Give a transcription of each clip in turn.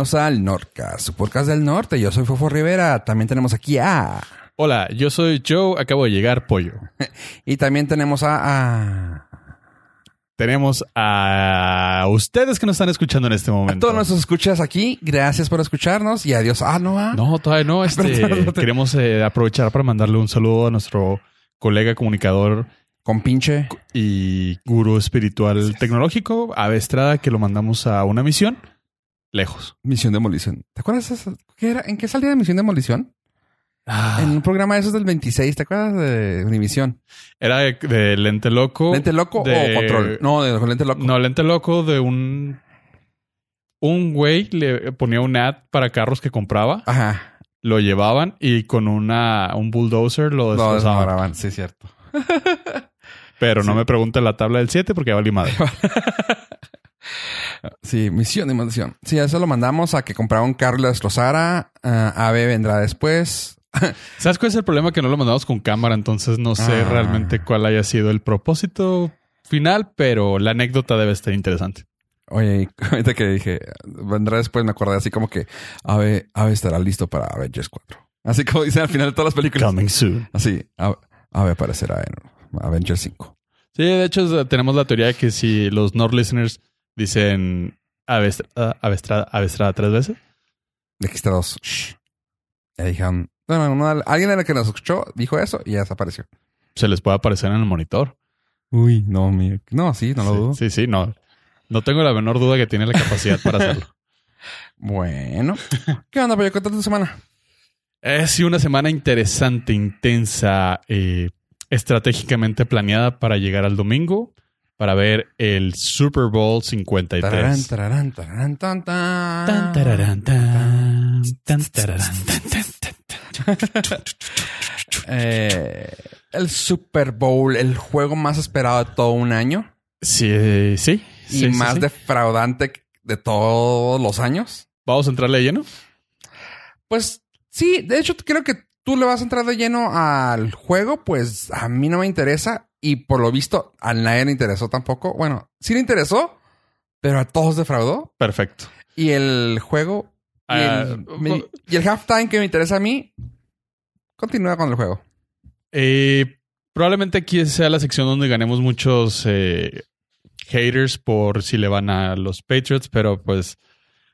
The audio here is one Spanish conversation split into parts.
Bienvenidos al Nordcast, su podcast del norte. Yo soy Fofo Rivera. También tenemos aquí a... Hola, yo soy Joe. Acabo de llegar, pollo. y también tenemos a... a... Tenemos a ustedes que nos están escuchando en este momento. A todos nuestros escuchas aquí, gracias por escucharnos y adiós. Ah, no, ah. No, todavía no. Este, queremos eh, aprovechar para mandarle un saludo a nuestro colega comunicador con pinche y gurú espiritual tecnológico, Ave Estrada, que lo mandamos a una misión lejos. Misión Demolición. ¿Te acuerdas ¿Qué era? ¿En qué salía de Misión Demolición? Ah. En un programa de esos del 26, ¿te acuerdas de Univisión? Era de, Lente Loco. ¿Lente Loco o Control? No, de Lente Loco. No, Lente Loco de un... Un güey le ponía un ad para carros que compraba. Ajá. Lo llevaban y con una un bulldozer lo destrozaban. sí, cierto. Pero no me pregunte la tabla del 7 porque ya valí madre. sí, misión de maldición. Sí, eso lo mandamos a que comprara un carro y lo destrozara. Uh, Ave vendrá después. ¿Sabes cuál es el problema? Que no lo mandamos con cámara, entonces no sé ah. realmente cuál haya sido el propósito final, pero la anécdota debe estar interesante. Oye, ahorita que dije, vendrá después, me acordé así como que Ave, Ave estará listo para Avengers 4. Así como dicen al final de todas las películas. Coming soon. Así, Ave aparecerá en Avengers 5. Sí, de hecho tenemos la teoría de que si los Nord listeners dicen Avestrada, Avestrada, tres veces. De aquí está dos. Ya dijeron. alguien en el que nos escuchó dijo eso y ya desapareció. Se les puede aparecer en el monitor. Uy, no, no, sí, no lo dudo. Sí, sí, no. No tengo la menor duda que tiene la capacidad para hacerlo. Bueno, ¿qué onda, Pollo? ¿Qué tal tu semana? Es una semana interesante, intensa, eh, estratégicamente planeada para llegar al domingo para ver el Super Bowl 53. el Super Bowl, el juego más esperado de todo un año. Sí, sí. Y más defraudante de todos los años. ¿Vamos a entrarle lleno? Pues sí, de hecho creo que tú le vas a entrar de lleno al juego, pues a mí no me interesa. Y por lo visto, a nadie le interesó tampoco. Bueno, sí le interesó, pero a todos defraudó. Perfecto. Y el juego y, el, ah, y el halftime que me interesa a mí, continúa con el juego. Eh, probablemente aquí sea la sección donde ganemos muchos eh, haters por si le van a los Patriots, pero pues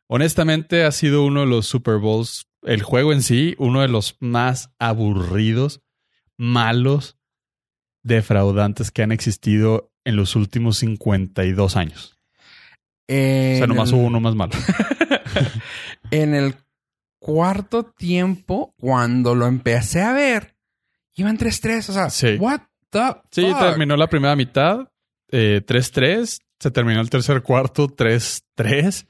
honestamente ha sido uno de los Super Bowls el juego en sí, uno de los más aburridos, malos, defraudantes que han existido en los últimos 52 años. o sea, nomás hubo uno más malo. en el cuarto tiempo, cuando lo empecé a ver, iban 3-3. O sea, sí. what the Sí, terminó la primera mitad, 3-3. Eh, se terminó el tercer cuarto, 3-3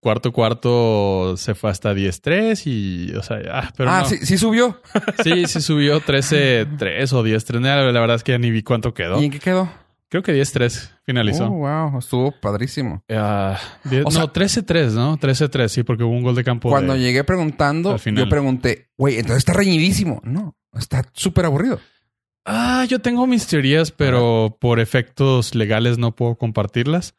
cuarto cuarto se fue hasta 10-3 y, o sea, ah, pero Ah, sí, sí subió. sí, sí subió 13-3 o 10-3. La, verdad es que ya ni vi cuánto quedó. ¿Y en qué quedó? Creo que 10-3 finalizó. Oh, wow, estuvo padrísimo. Uh, no, 13-3, ¿no? 13-3, sí, porque hubo un gol de campo. Cuando llegué preguntando, yo pregunté, güey, entonces está reñidísimo. No, está súper aburrido. Ah, yo tengo mis teorías, pero por efectos legales no puedo compartirlas.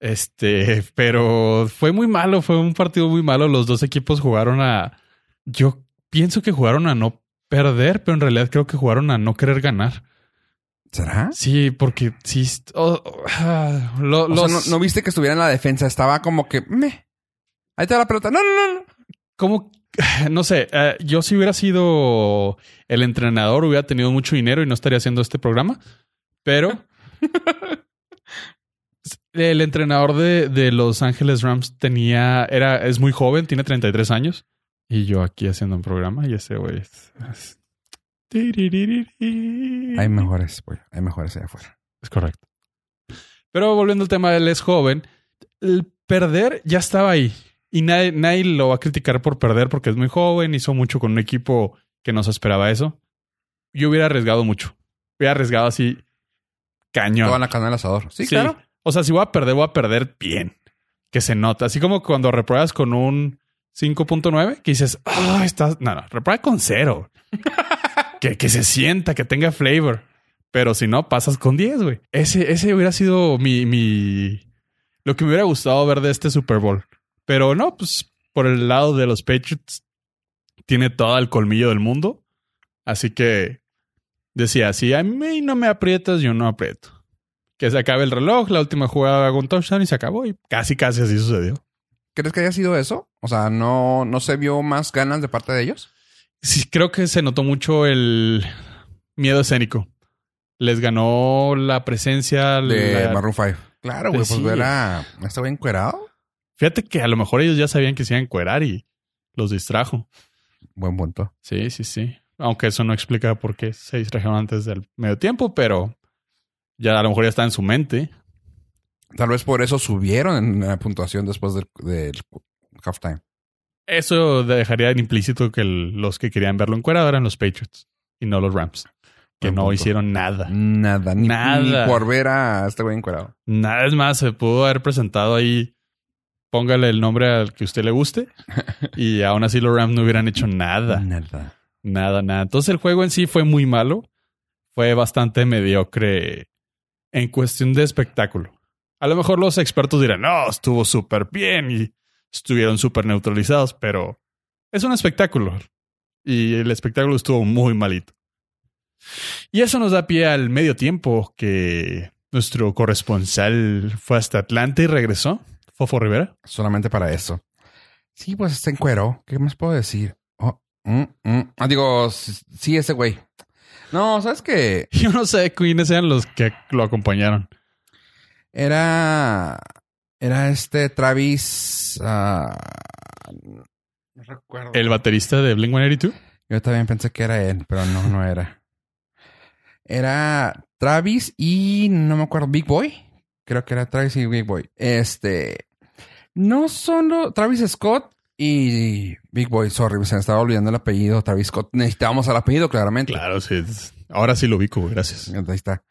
Este, pero fue muy malo, fue un partido muy malo. Los dos equipos jugaron a. Yo pienso que jugaron a no perder, pero en realidad creo que jugaron a no querer ganar. ¿Será? Sí, porque sí. Oh, ah, no, viste que estuviera en la defensa, estaba como que. Ahí te la pelota. No, no, no. Como. No sé, eh, yo si hubiera sido el entrenador, hubiera tenido mucho dinero y no estaría haciendo este programa. Pero el entrenador de, Los Ángeles Rams tenía, era, es muy joven, tiene 33 años. Y yo aquí haciendo un programa y ese güey Hay mejores, güey. Hay mejores allá afuera. Es correcto. Pero volviendo al tema, él es joven. El perder ya estaba ahí. Y nadie, nadie lo va a criticar por perder porque es muy joven, hizo mucho con un equipo que no se esperaba eso. Yo hubiera arriesgado mucho. Hubiera arriesgado así cañón. Toda la cana asador. Sí, claro. O sea, si voy a perder, voy a perder bien. Que se nota. Así como cuando repruebas con un 5.9, que dices, ah, estás. No, no, reprueba con cero. que, que se sienta, que tenga flavor. Pero si no, pasas con 10, güey. Ese, ese hubiera sido mi, mi. Lo que me hubiera gustado ver de este Super Bowl. Pero no, pues por el lado de los Patriots, tiene todo el colmillo del mundo. Así que decía, si a mí no me aprietas, yo no aprieto. Que se acabe el reloj, la última jugada hago un touchdown y se acabó. Y casi, casi así sucedió. ¿Crees que haya sido eso? O sea, ¿no, no se vio más ganas de parte de ellos? Sí, creo que se notó mucho el miedo escénico. Les ganó la presencia De la- Maroon 5. Claro, güey, Pues pues sí. ver a a güey encuerado. Fíjate que a lo mejor ellos ya sabían que se iban a encuerar y los distrajo. Buen punto. Sí, sí, sí. Aunque eso no explica por qué se distrajeron antes del medio tiempo, pero ya a lo mejor ya está en su mente. Tal vez por eso subieron en la puntuación después del, del halftime. Eso dejaría en implícito que el- los que querían verlo encuerado eran los Patriots y no los Rams, que Buen no punto. hicieron nada. Nada, ni, Nada. ni por ver a este güey encuerado. Nada es más, se pudo haber presentado ahí. Póngale el nombre al que usted le guste. y aún así los Rams no hubieran hecho nada. Nada. Nada, nada. Entonces el juego en sí fue muy malo. Fue bastante mediocre en cuestión de espectáculo. A lo mejor los expertos dirán, no, estuvo súper bien y estuvieron súper neutralizados, pero es un espectáculo. Y el espectáculo estuvo muy malito. Y eso nos da pie al medio tiempo que nuestro corresponsal fue hasta Atlanta y regresó. Fofo Rivera. Solamente para eso. Sí, pues está encueró. ¿Qué más puedo decir? Oh, mm, mm. Ah, digo, sí, ese güey. No, ¿sabes qué? Yo no sé quiénes eran los que lo acompañaron. Era. Era este Travis. ah, no recuerdo. El baterista de Blink 182. Yo también pensé que era él, pero no, no era. Era Travis y no me acuerdo, Big Boy. Creo que era Travis y Big Boy. Este. No solo Travis Scott y Big Boy. Sorry, se me estaba olvidando el apellido. Travis Scott. Necesitábamos el apellido, claramente. Claro, sí. Ahora sí lo ubico, gracias. Ahí está.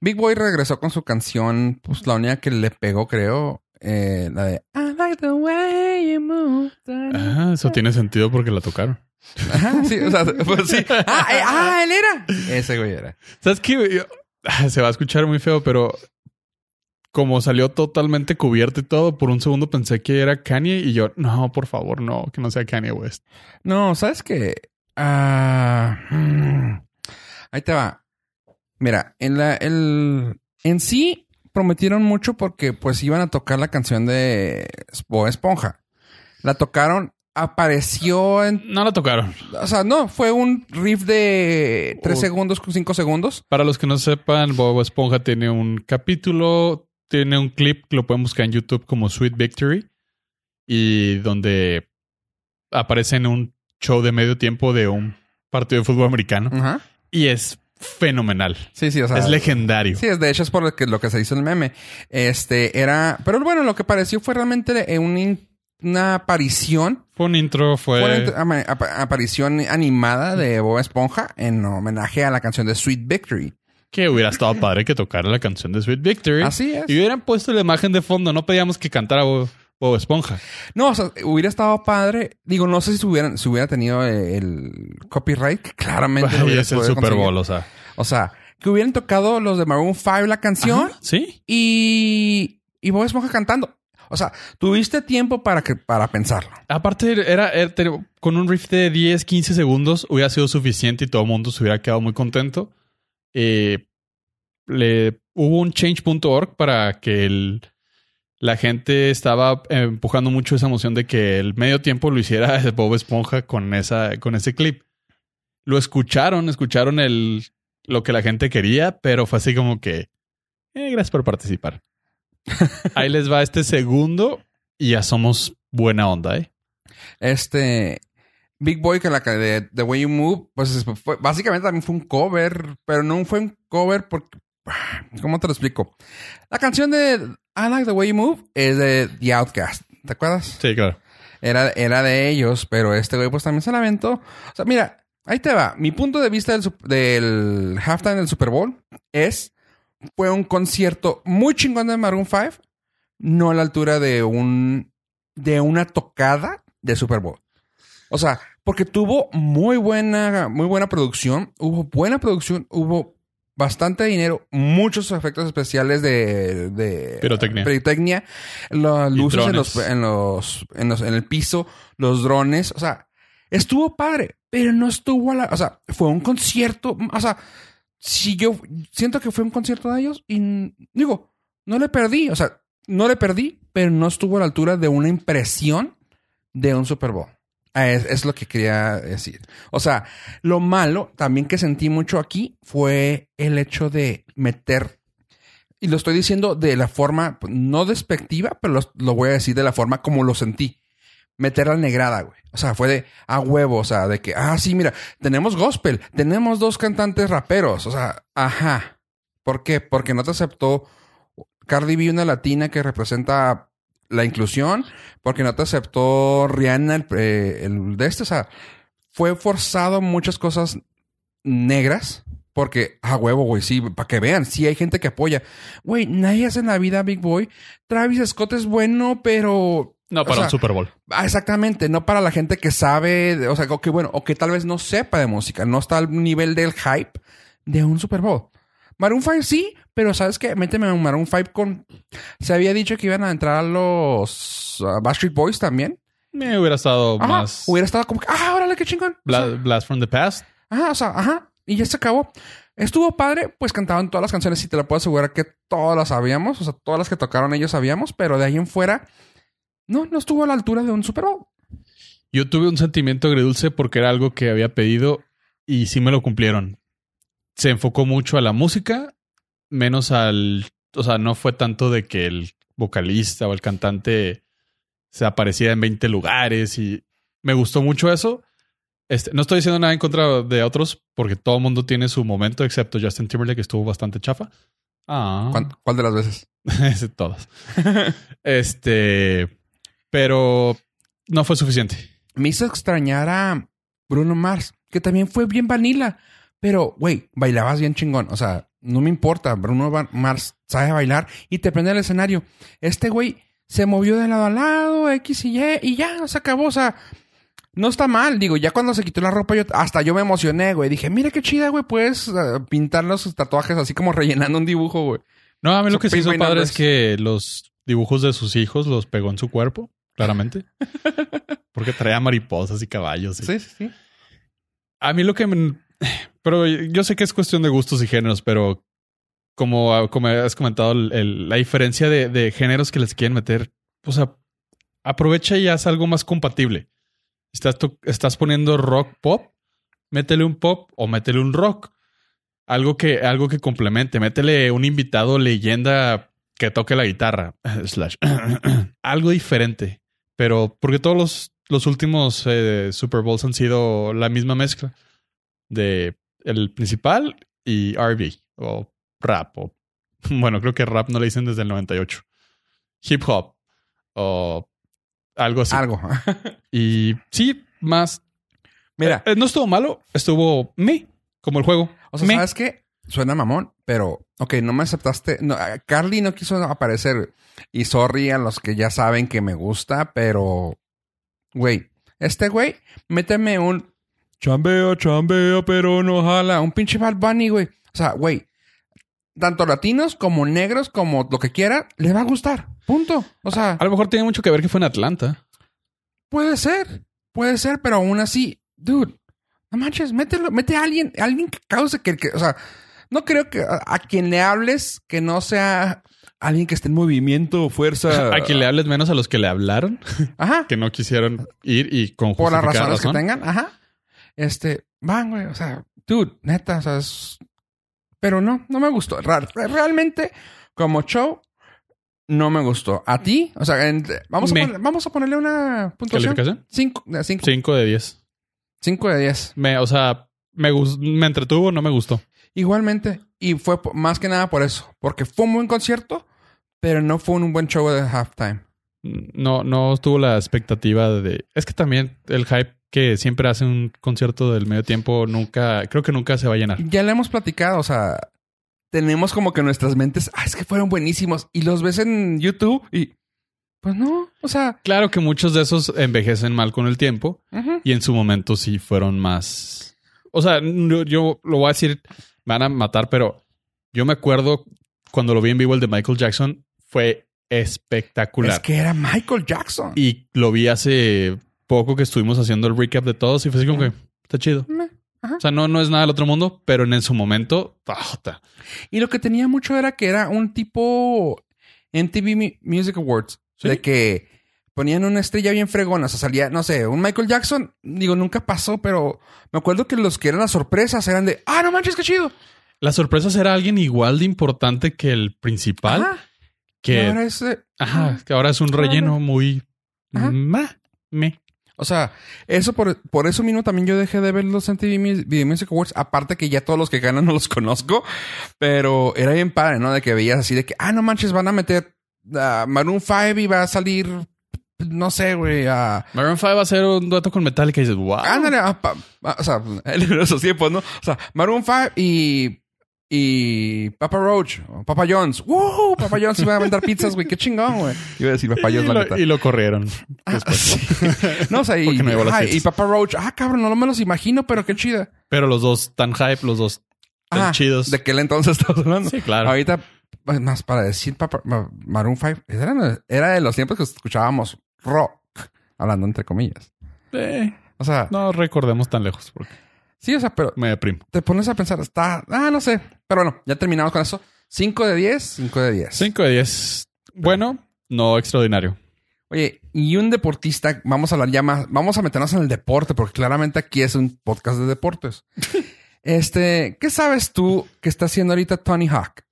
Big Boy regresó con su canción, pues la única que le pegó, creo. eh, la de I like the way you move. Ah, eso tiene sentido porque la tocaron. Ajá, sí, o sea, pues sí. Ah, eh, ah, él era. Ese güey era. ¿Sabes qué? Ah, Se va a escuchar muy feo, pero como salió totalmente cubierto y todo, por un segundo pensé que era Kanye y yo, no, por favor, no, que no sea Kanye West. No, ¿sabes qué? Ah, mm, ahí te va. Mira, en la, el, en sí prometieron mucho porque pues iban a tocar la canción de Bob Esponja. La tocaron, apareció en, No la tocaron. o sea, no, fue un riff de tres Oh. segundos, cinco segundos. Para los que no sepan, Bob Esponja tiene un capítulo, tiene un clip que lo pueden buscar en YouTube como Sweet Victory y donde aparece en un show de medio tiempo de un partido de fútbol americano y es fenomenal. Sí, sí, o sea. es legendario. Sí, es de hecho es por lo que, lo que se hizo el meme. Este era, pero bueno, lo que pareció fue realmente eh, un una aparición, Fue un intro, fue... fue una aparición animada de Bob Esponja en homenaje a la canción de Sweet Victory. Que hubiera estado padre que tocara la canción de Sweet Victory. Así es. Y hubieran puesto la imagen de fondo. No pedíamos que cantara Bob, Bob Esponja. No, o sea, hubiera estado padre. Digo, no sé si hubieran, si hubiera tenido el copyright, que claramente Ay, hubiera es el Super conseguir. Bowl, o sea. O sea, que hubieran tocado los de Maroon 5 la canción Ajá, Sí. y, y Bob Esponja cantando. O sea, tuviste tiempo para que, para pensarlo. Aparte, era, con un riff de 10, 15 segundos hubiera sido suficiente y todo el mundo se hubiera quedado muy contento. Eh, le, hubo un change.org para que el- la gente estaba empujando mucho esa emoción de que el medio tiempo lo hiciera Bob Esponja con, esa, con ese clip. Lo escucharon, escucharon el, lo que la gente quería, pero fue así como que, eh, gracias por participar. Ahí les va este segundo y ya somos buena onda, ¿eh? Este Big Boy, que la de The Way You Move, pues es- fue- básicamente también fue un cover, pero no fue un cover porque. ¿Cómo te lo explico? La canción de I Like the Way You Move es de The Outcast. ¿Te acuerdas? Sí, claro. Era, era de ellos, pero este güey pues también se la aventó. O sea, mira, ahí te va. Mi punto de vista del, del halftime del Super Bowl es fue un concierto muy chingón de Maroon 5, no a la altura de un de una tocada de Super Bowl. O sea, porque tuvo muy buena muy buena producción, hubo buena producción, hubo bastante dinero, muchos efectos especiales de, de Pirotecnia. pirotecnia, las luces en los, en los, en los, en el piso, los drones, o sea, estuvo padre, pero no estuvo a la, o sea, fue un concierto, o sea, si yo siento que fue un concierto de ellos y digo, no le perdí, o sea, no le perdí, pero no estuvo a la altura de una impresión de un Super Bowl. Ah, Es, es lo que quería decir. O sea, lo malo también que sentí mucho aquí fue el hecho de meter, y lo estoy diciendo de la forma no despectiva, pero lo, lo voy a decir de la forma como lo sentí. Meter la negrada, güey. O sea, fue de a huevo, o sea, de que, ah, sí, mira, tenemos gospel, tenemos dos cantantes raperos, o sea, ajá. ¿Por qué? Porque no te aceptó Cardi B, una latina que representa la inclusión, porque no te aceptó Rihanna, el, eh, el de este, o sea, fue forzado muchas cosas negras, porque a huevo, güey, sí, para que vean, sí hay gente que apoya. Güey, nadie hace en la vida Big Boy. Travis Scott es bueno, pero No, O para sea, un Super Bowl. Ah, exactamente, no para la gente que sabe, o sea, o que bueno, o que tal vez no sepa de música, no está al nivel del hype de un Super Bowl. Maroon 5 sí, pero ¿sabes qué? Méteme un Maroon 5 con... Se había dicho que iban a entrar los uh, Backstreet Boys también. Me hubiera estado Ajá, más hubiera estado como que, ah, órale, qué chingón. O sea, Bla- Blast from the Past. Ajá, o sea, ajá. Y ya se acabó. Estuvo padre, pues cantaban todas las canciones y te la puedo asegurar que todas las sabíamos. O sea, todas las que tocaron ellos sabíamos, pero de ahí en fuera, no, no estuvo a la altura de un Super Bowl. Yo tuve un sentimiento agridulce porque era algo que había pedido y sí me lo cumplieron. Se enfocó mucho a la música, menos al... O sea, no fue tanto de que el vocalista o el cantante se aparecía en 20 lugares y me gustó mucho eso. Este, no estoy diciendo nada en contra de otros porque todo el mundo tiene su momento, excepto Justin Timberlake, que estuvo bastante chafa. Ah, ¿Cuán- ¿Cuál de las veces? Todas. este, pero no fue suficiente. Me hizo extrañar a Bruno Mars, que también fue bien vanilla. Pero, güey, bailabas bien chingón. O sea, no me importa. Bruno Mars sabe bailar y te prende el escenario. Este güey se movió de lado a lado, X y Y, y ya se acabó. O sea, no está mal. Digo, ya cuando se quitó la ropa, yo hasta yo me emocioné, güey. Dije, mira qué chida, güey. Puedes eh, pintar los tatuajes así como rellenando un dibujo, güey. No, a mí lo que se hizo padre Numbers. es que los dibujos de sus hijos los pegó en su cuerpo, claramente. Porque traía mariposas y caballos. y- Sí, sí, sí. A mí lo que me... Pero yo sé que es cuestión de gustos y géneros, pero como, como has comentado, el- la diferencia de, géneros que les quieren meter, o sea, aprovecha y haz algo más compatible. Estás, estás poniendo rock pop, métele un pop o métele un rock. Algo que, algo que complemente. Métele un invitado leyenda que toque la guitarra. Slash. algo diferente. Pero porque todos los, los últimos eh, Super Bowls han sido la misma mezcla de el principal y RB o rap. O, bueno, creo que rap no le dicen desde el 98. Hip hop o algo así. Algo. Y sí, más. Mira, Eh, no estuvo malo, estuvo me, como el juego. O sea, Me. ¿sabes qué? Suena mamón, pero, ok, no me aceptaste. No, eh, Carly no quiso aparecer. Y sorry a los que ya saben que me gusta, pero, güey, este güey, méteme un chambeo, chambeo, pero no jala. Un pinche Bad Bunny, güey. O sea, güey, tanto latinos como negros, como lo que quiera, les va a gustar. Punto. O sea, A lo mejor tiene mucho que ver que fue en Atlanta. Puede ser, puede ser, pero aún así, dude, no manches, mételo, mete a alguien, alguien que cause que, que- o sea, no creo que a, a quien le hables que no sea alguien que esté en movimiento, fuerza. a quien le hables menos a los que le hablaron, Ajá, que no quisieron ir y con por las razones razón. que tengan, ajá. Este, van, güey, o sea, dude, neta, o sea, es- pero no, no me gustó. Realmente, como show, no me gustó. ¿A ti? O sea, en- vamos, a Me. poner- vamos a ponerle una puntuación. ¿Calificación? Cinco, de cinco, 5 de 10. cinco de diez. Me, o sea, me, me entretuvo, no me gustó. Igualmente. Y fue más que nada por eso. Porque fue un buen concierto, pero no fue un buen show de halftime. No, no tuvo la expectativa de. Es que también el hype que siempre hace un concierto del medio tiempo nunca, creo que nunca se va a llenar. Ya le hemos platicado, o sea, tenemos como que nuestras mentes, ah, es que fueron buenísimos. Y los ves en YouTube y, pues no, o sea, Claro que muchos de esos envejecen mal con el tiempo y en su momento sí fueron más. O sea, yo lo voy a decir, me van a matar, pero Yo me acuerdo cuando lo vi en vivo el de Michael Jackson, fue espectacular. Es que era Michael Jackson. Y lo vi hace poco que estuvimos haciendo el recap de todos y fue así como que está chido. Meh, ajá. O sea, no, no es nada del otro mundo, pero en su momento, ah, ta. Y lo que tenía mucho era que era un tipo MTV Mu- Music Awards. Sí. De que ponían una estrella bien fregona. O sea, salía, no sé, un Michael Jackson. Digo, nunca pasó, pero me acuerdo que los que eran las sorpresas eran de, ah, no manches, qué chido. Las sorpresas era alguien igual de importante que el principal, Ajá. Que, ahora ese- ajá, que ahora es un Ahora- relleno muy Ajá. ma, me. O sea, eso por, por eso mismo también yo dejé de ver los MTV Mu- Video Music Awards. Aparte que ya todos los que ganan no los conozco. Pero era bien padre, ¿no? De que veías así de que, ah, no manches, van a meter a Maroon 5 y va a salir, no sé, güey, a... Maroon 5 va a ser un dueto con Metallica y dices, wow. Ándale, a pa- a- o sea, en esos tiempos, ¿no? O sea, Maroon 5 y... Y Papa Roach, o Papa Jones. ¡Woo! Papa Jones iba a vender pizzas, güey. Qué chingón, güey. Iba a decir Papa y, Jones, la lo, neta. y lo corrieron. Ah, después. sí. No, o sea, y, no ajá, Papa Roach. Ah, cabrón, no me los imagino, pero qué chida. Pero los dos tan hype, los dos tan Ah, chidos. ¿De aquel entonces estamos hablando? Sí, claro. Ahorita, pues, más para decir Papa, Ma- Maroon 5, era, era de los tiempos que escuchábamos rock, hablando entre comillas. Eh, O sea, no recordemos tan lejos porque sí, o sea, pero me deprimo. te pones a pensar, está, ah, no sé. Pero bueno, ya terminamos con eso. 5 de 10, 5 de 10. 5 de 10. Bueno, no extraordinario. Oye, y un deportista, vamos a hablar ya más, vamos a meternos en el deporte, porque claramente aquí es un podcast de deportes. este, ¿qué sabes tú que está haciendo ahorita Tony Hawk?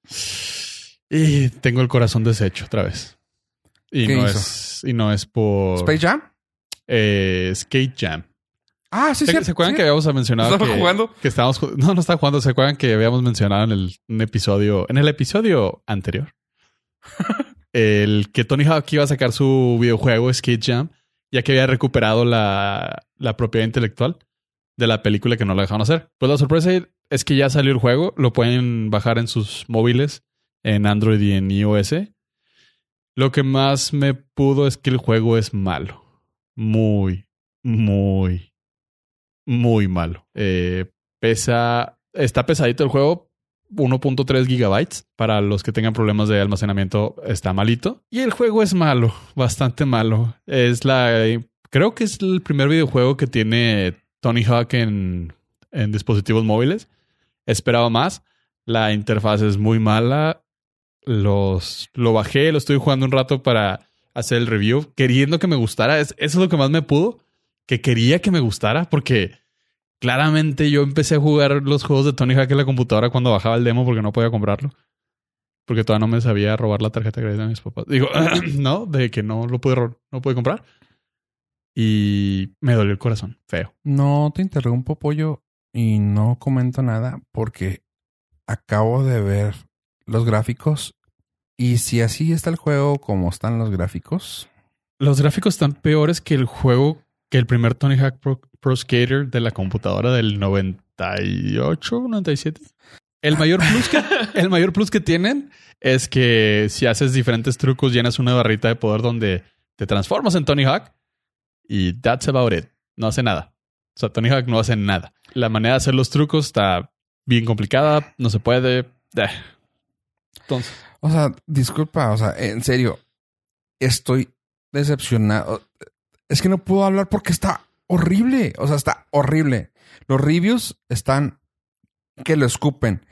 Y tengo el corazón deshecho otra vez. Y ¿Qué no hizo? es y no es por ¿Space Jam? eh, Skate Jam. Ah, sí, ¿Se, sí. ¿se acuerdan que habíamos mencionado ¿Estaba que, jugando? que estábamos ju- no no estaba jugando? ¿Se acuerdan que habíamos mencionado en el un episodio en el episodio anterior el que Tony Hawk iba a sacar su videojuego Skate Jam ya que había recuperado la, la propiedad intelectual de la película que no lo dejaron hacer. Pues la sorpresa es que ya salió el juego, lo pueden bajar en sus móviles, en Android y en iOS. Lo que más me pudo es que el juego es malo. Muy, muy, muy malo. Eh, pesa, está pesadito el juego, 1.3 gigabytes. Para los que tengan problemas de almacenamiento, está malito. Y el juego es malo, bastante malo. Es la, creo que es el primer videojuego que tiene Tony Hawk en, en dispositivos móviles. Esperaba más. La interfaz es muy mala. Los, lo bajé, lo estoy jugando un rato para hacer el review, queriendo que me gustara. Es, eso es lo que más me pudo, que quería que me gustara, porque claramente yo empecé a jugar los juegos de Tony Hawk en la computadora cuando bajaba el demo porque no podía comprarlo. Porque todavía no me sabía robar la tarjeta de crédito de mis papás. Digo, no, de que no lo pude, no pude comprar. Y me dolió el corazón, feo. No te interrumpo, pollo, y no comento nada porque acabo de ver los gráficos. Y si así está el juego como están los gráficos, Los gráficos están peores que el juego, que el primer Tony Hawk Pro, Pro Skater de la computadora del 98, 97. El mayor plus que, el mayor plus que tienen es que si haces diferentes trucos, llenas una barrita de poder donde te transformas en Tony Hawk y that's about it. No hace nada. O sea, Tony Hawk no hace nada. La manera de hacer los trucos está bien complicada, no se puede. Eh. Entonces, o sea, disculpa, o sea, en serio, estoy decepcionado. Es que no puedo hablar porque está horrible. O sea, está horrible. Los reviews están que lo escupen.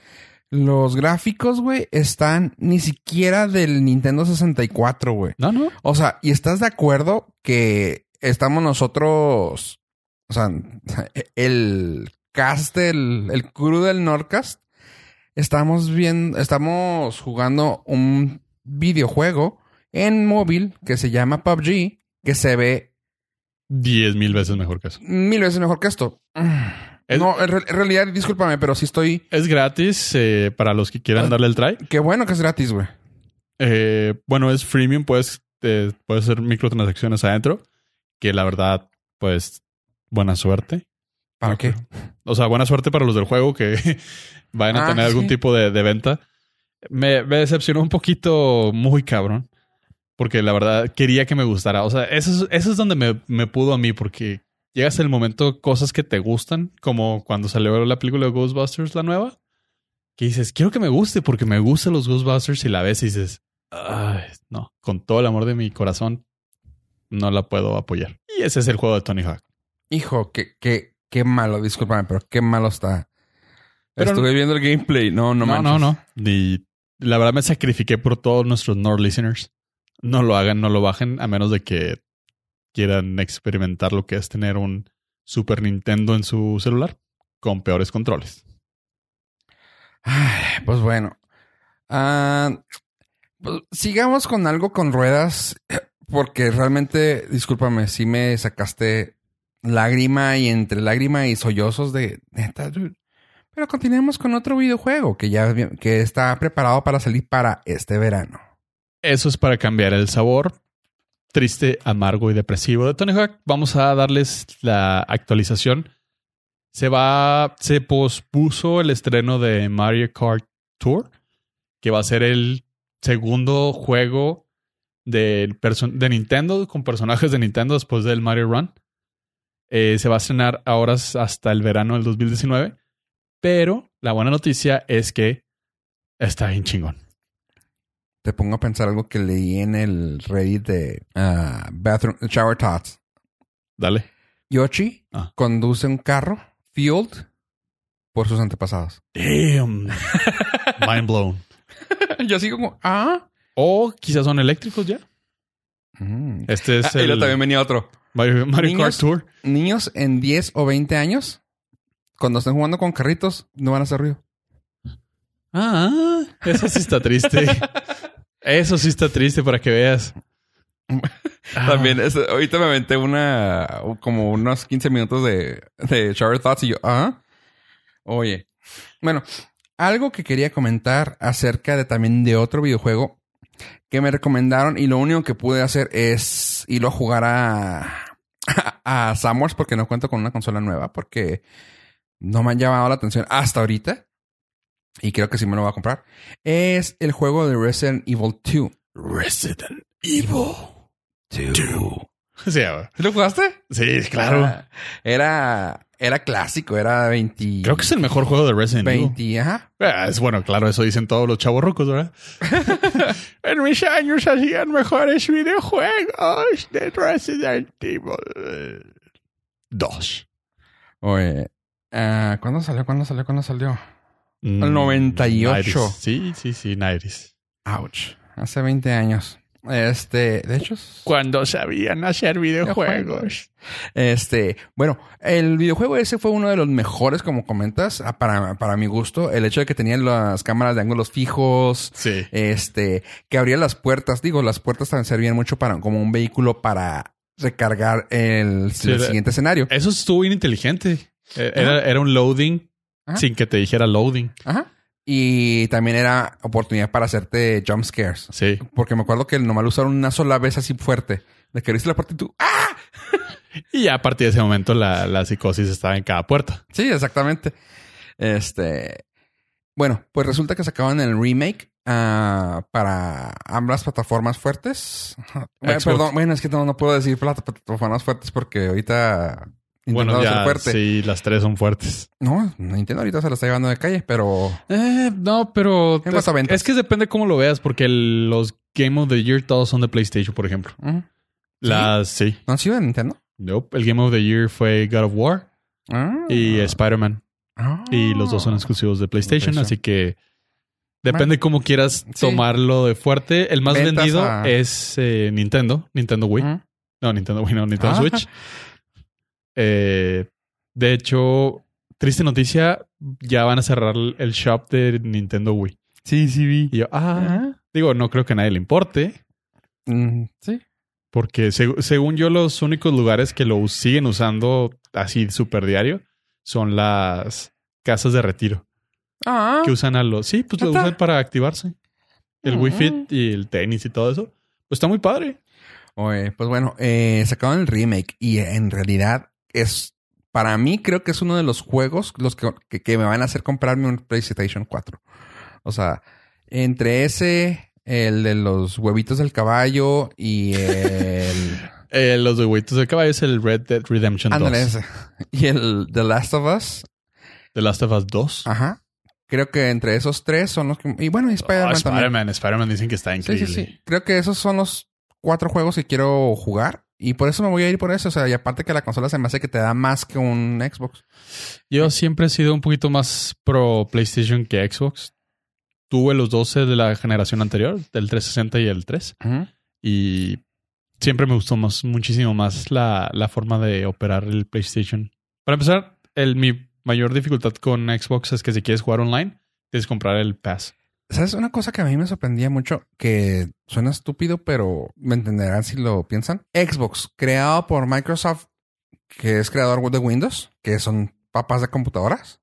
Los gráficos, güey, están ni siquiera del Nintendo 64, güey. no, no. O sea, ¿y estás de acuerdo que estamos nosotros, o sea, el cast, del, el crew del Nordcast, estamos viendo, estamos jugando un videojuego en móvil que se llama PUBG, que se ve Diez mil veces mejor que eso. mil veces mejor que esto. Es- No, en, re- en realidad, discúlpame, pero sí estoy... Es gratis eh, para los que quieran Ah. darle el try. Qué bueno que es gratis, güey. Eh, bueno, es freemium, puedes, eh, puedes hacer microtransacciones adentro. Que la verdad, pues, buena suerte. ¿Para qué? O sea, buena suerte para los del juego que vayan a Ah, tener algún tipo de, de venta. Me, me decepcionó un poquito muy cabrón. Porque la verdad quería que me gustara. O sea, eso es, eso es donde me, me pudo a mí. Porque llegas el momento, cosas que te gustan. Como cuando salió la película de Ghostbusters, la nueva. que dices, quiero que me guste porque me gustan los Ghostbusters y la ves y dices, Ay, no, con todo el amor de mi corazón, no la puedo apoyar. Y ese es el juego de Tony Hawk. Hijo, qué, qué, qué malo, discúlpame, pero qué malo está. Estuve viendo el gameplay. No, no, no. No, no, Y la verdad me sacrifiqué por todos nuestros Nord listeners. No lo hagan, no lo bajen, a menos de que quieran experimentar lo que es tener un Super Nintendo en su celular con peores controles. Ay, pues bueno. Ah, pues, sigamos con algo con ruedas, porque realmente, discúlpame, si me sacaste lágrima y entre lágrima y sollozos de neta, Pero continuemos con otro videojuego que ya que está preparado para salir para este verano. Eso es para cambiar el sabor triste, amargo y depresivo de Tony Hawk. Vamos a darles la actualización. Se va, se pospuso el estreno de Mario Kart Tour, que va a ser el segundo juego de, de Nintendo con personajes de Nintendo después del Mario Run. Eh, se va a estrenar ahora hasta el verano del 2019. Pero la buena noticia es que está bien chingón. Te pongo a pensar algo que leí en el Reddit de uh, Bathroom Shower Thoughts. Dale. Yoshi ah. conduce un carro fueled por sus antepasados. Damn. Mind blown. Yo sigo como, ah. O quizás son eléctricos ya. Mm. Este es ah, el... también venía otro. Mario, Kart Tour. Niños en 10 o 20 años, cuando estén jugando con carritos, no van a hacer ruido. Ah, eso sí está triste. eso sí está triste para que veas. También, ahorita me aventé una, como unos 15 minutos de, de Shower Thoughts y yo, ah, oye. Bueno, algo que quería comentar acerca de también de otro videojuego que me recomendaron y lo único que pude hacer es irlo a jugar a, a, Samuels porque no cuento con una consola nueva porque no me han llamado la atención hasta ahorita y creo que sí me lo voy a comprar. Es el juego de Resident Evil 2. Resident Evil 2. ¿Sí, ¿Lo jugaste? Sí, claro. Era era clásico, era 20. Creo que es el mejor juego de Resident Evil. 20, ajá. Ah, es bueno, claro, eso dicen todos los chavos rucos, ¿verdad? en mis años hacían mejores videojuegos de Resident Evil 2. Oye, uh, ¿cuándo salió? ¿Cuándo salió? ¿Cuándo salió? Mm, el 98. Sí, sí, sí, 90 Ouch. Hace 20 años. Este, de hecho. Cuando sabían hacer videojuegos. Este, bueno, el videojuego ese fue uno de los mejores, como comentas, para, para mi gusto. El hecho de que tenían las cámaras de ángulos fijos. Sí. Este, que abría las puertas. Digo, las puertas también servían mucho para, como un vehículo para recargar el, siguiente escenario. Eso estuvo bien inteligente. E, era, era un loading sin que te dijera loading. Ajá. Y también era oportunidad para hacerte jump scares. Sí. Porque me acuerdo que nomás lo usaron una sola vez así fuerte. De que viste la puerta y tú ¡ah! y ya a partir de ese momento la, psicosis estaba en cada puerta. Sí, exactamente. Este. Bueno, pues resulta que sacaban el remake ah, para ambas plataformas fuertes. perdón, bueno, es que no, no puedo decir plataformas fuertes porque ahorita bueno, ya, sí, las tres son fuertes. No, Nintendo ahorita se la está llevando de calle, pero... Eh, no, pero... Es, que depende cómo lo veas, porque los Game of the Year todos son de PlayStation, por ejemplo. Las... Sí. ¿No han sido de Nintendo? No, el Game of the Year fue God of War ah. y Spider-Man. Ah. Y los dos son exclusivos de PlayStation, así que... Depende cómo quieras tomarlo de fuerte. El más vendido es eh, Nintendo, Nintendo Wii. No, Nintendo Wii, no, Nintendo ah. Switch. Eh, de hecho, triste noticia, ya van a cerrar el shop de Nintendo Wii. Sí, sí vi. Y yo, ah, digo, no creo que a nadie le importe. Mm, sí. Porque según yo, los únicos lugares que lo siguen usando así súper diario son las casas de retiro. Ah. Que usan a los... Sí, pues lo usan para activarse. El Wii Fit mm. y el tenis y todo eso. Pues está muy padre. Oye, pues bueno, eh, sacaron el remake y en realidad es, para mí creo que es uno de los juegos los que, que, me van a hacer comprarme un PlayStation 4. O sea, entre ese, el de los huevitos del caballo y el... eh, los huevitos del caballo es el Red Dead Redemption 2. Y el The Last of Us. The Last of Us 2. Ajá. Creo que entre esos tres son los que... Y bueno, y Spider-Man Oh, también. Spider-Man, Spider-Man dicen que está Sí, increíble. sí, sí. Creo que esos son los cuatro juegos que quiero jugar. Y por eso me voy a ir por eso. O sea, y aparte que la consola se me hace que te da más que un Xbox. Yo siempre he sido un poquito más pro PlayStation que Xbox. Tuve los 12 de la generación anterior, del 360 y el 3. Y siempre me gustó más, muchísimo más la, la forma de operar el PlayStation. Para empezar, el, mi mayor dificultad con Xbox es que si quieres jugar online, tienes que comprar el Pass. ¿Sabes? Una cosa que a mí me sorprendía mucho, que suena estúpido, pero me entenderán si lo piensan. Xbox, creado por Microsoft, que es creador de Windows, que son papas de computadoras,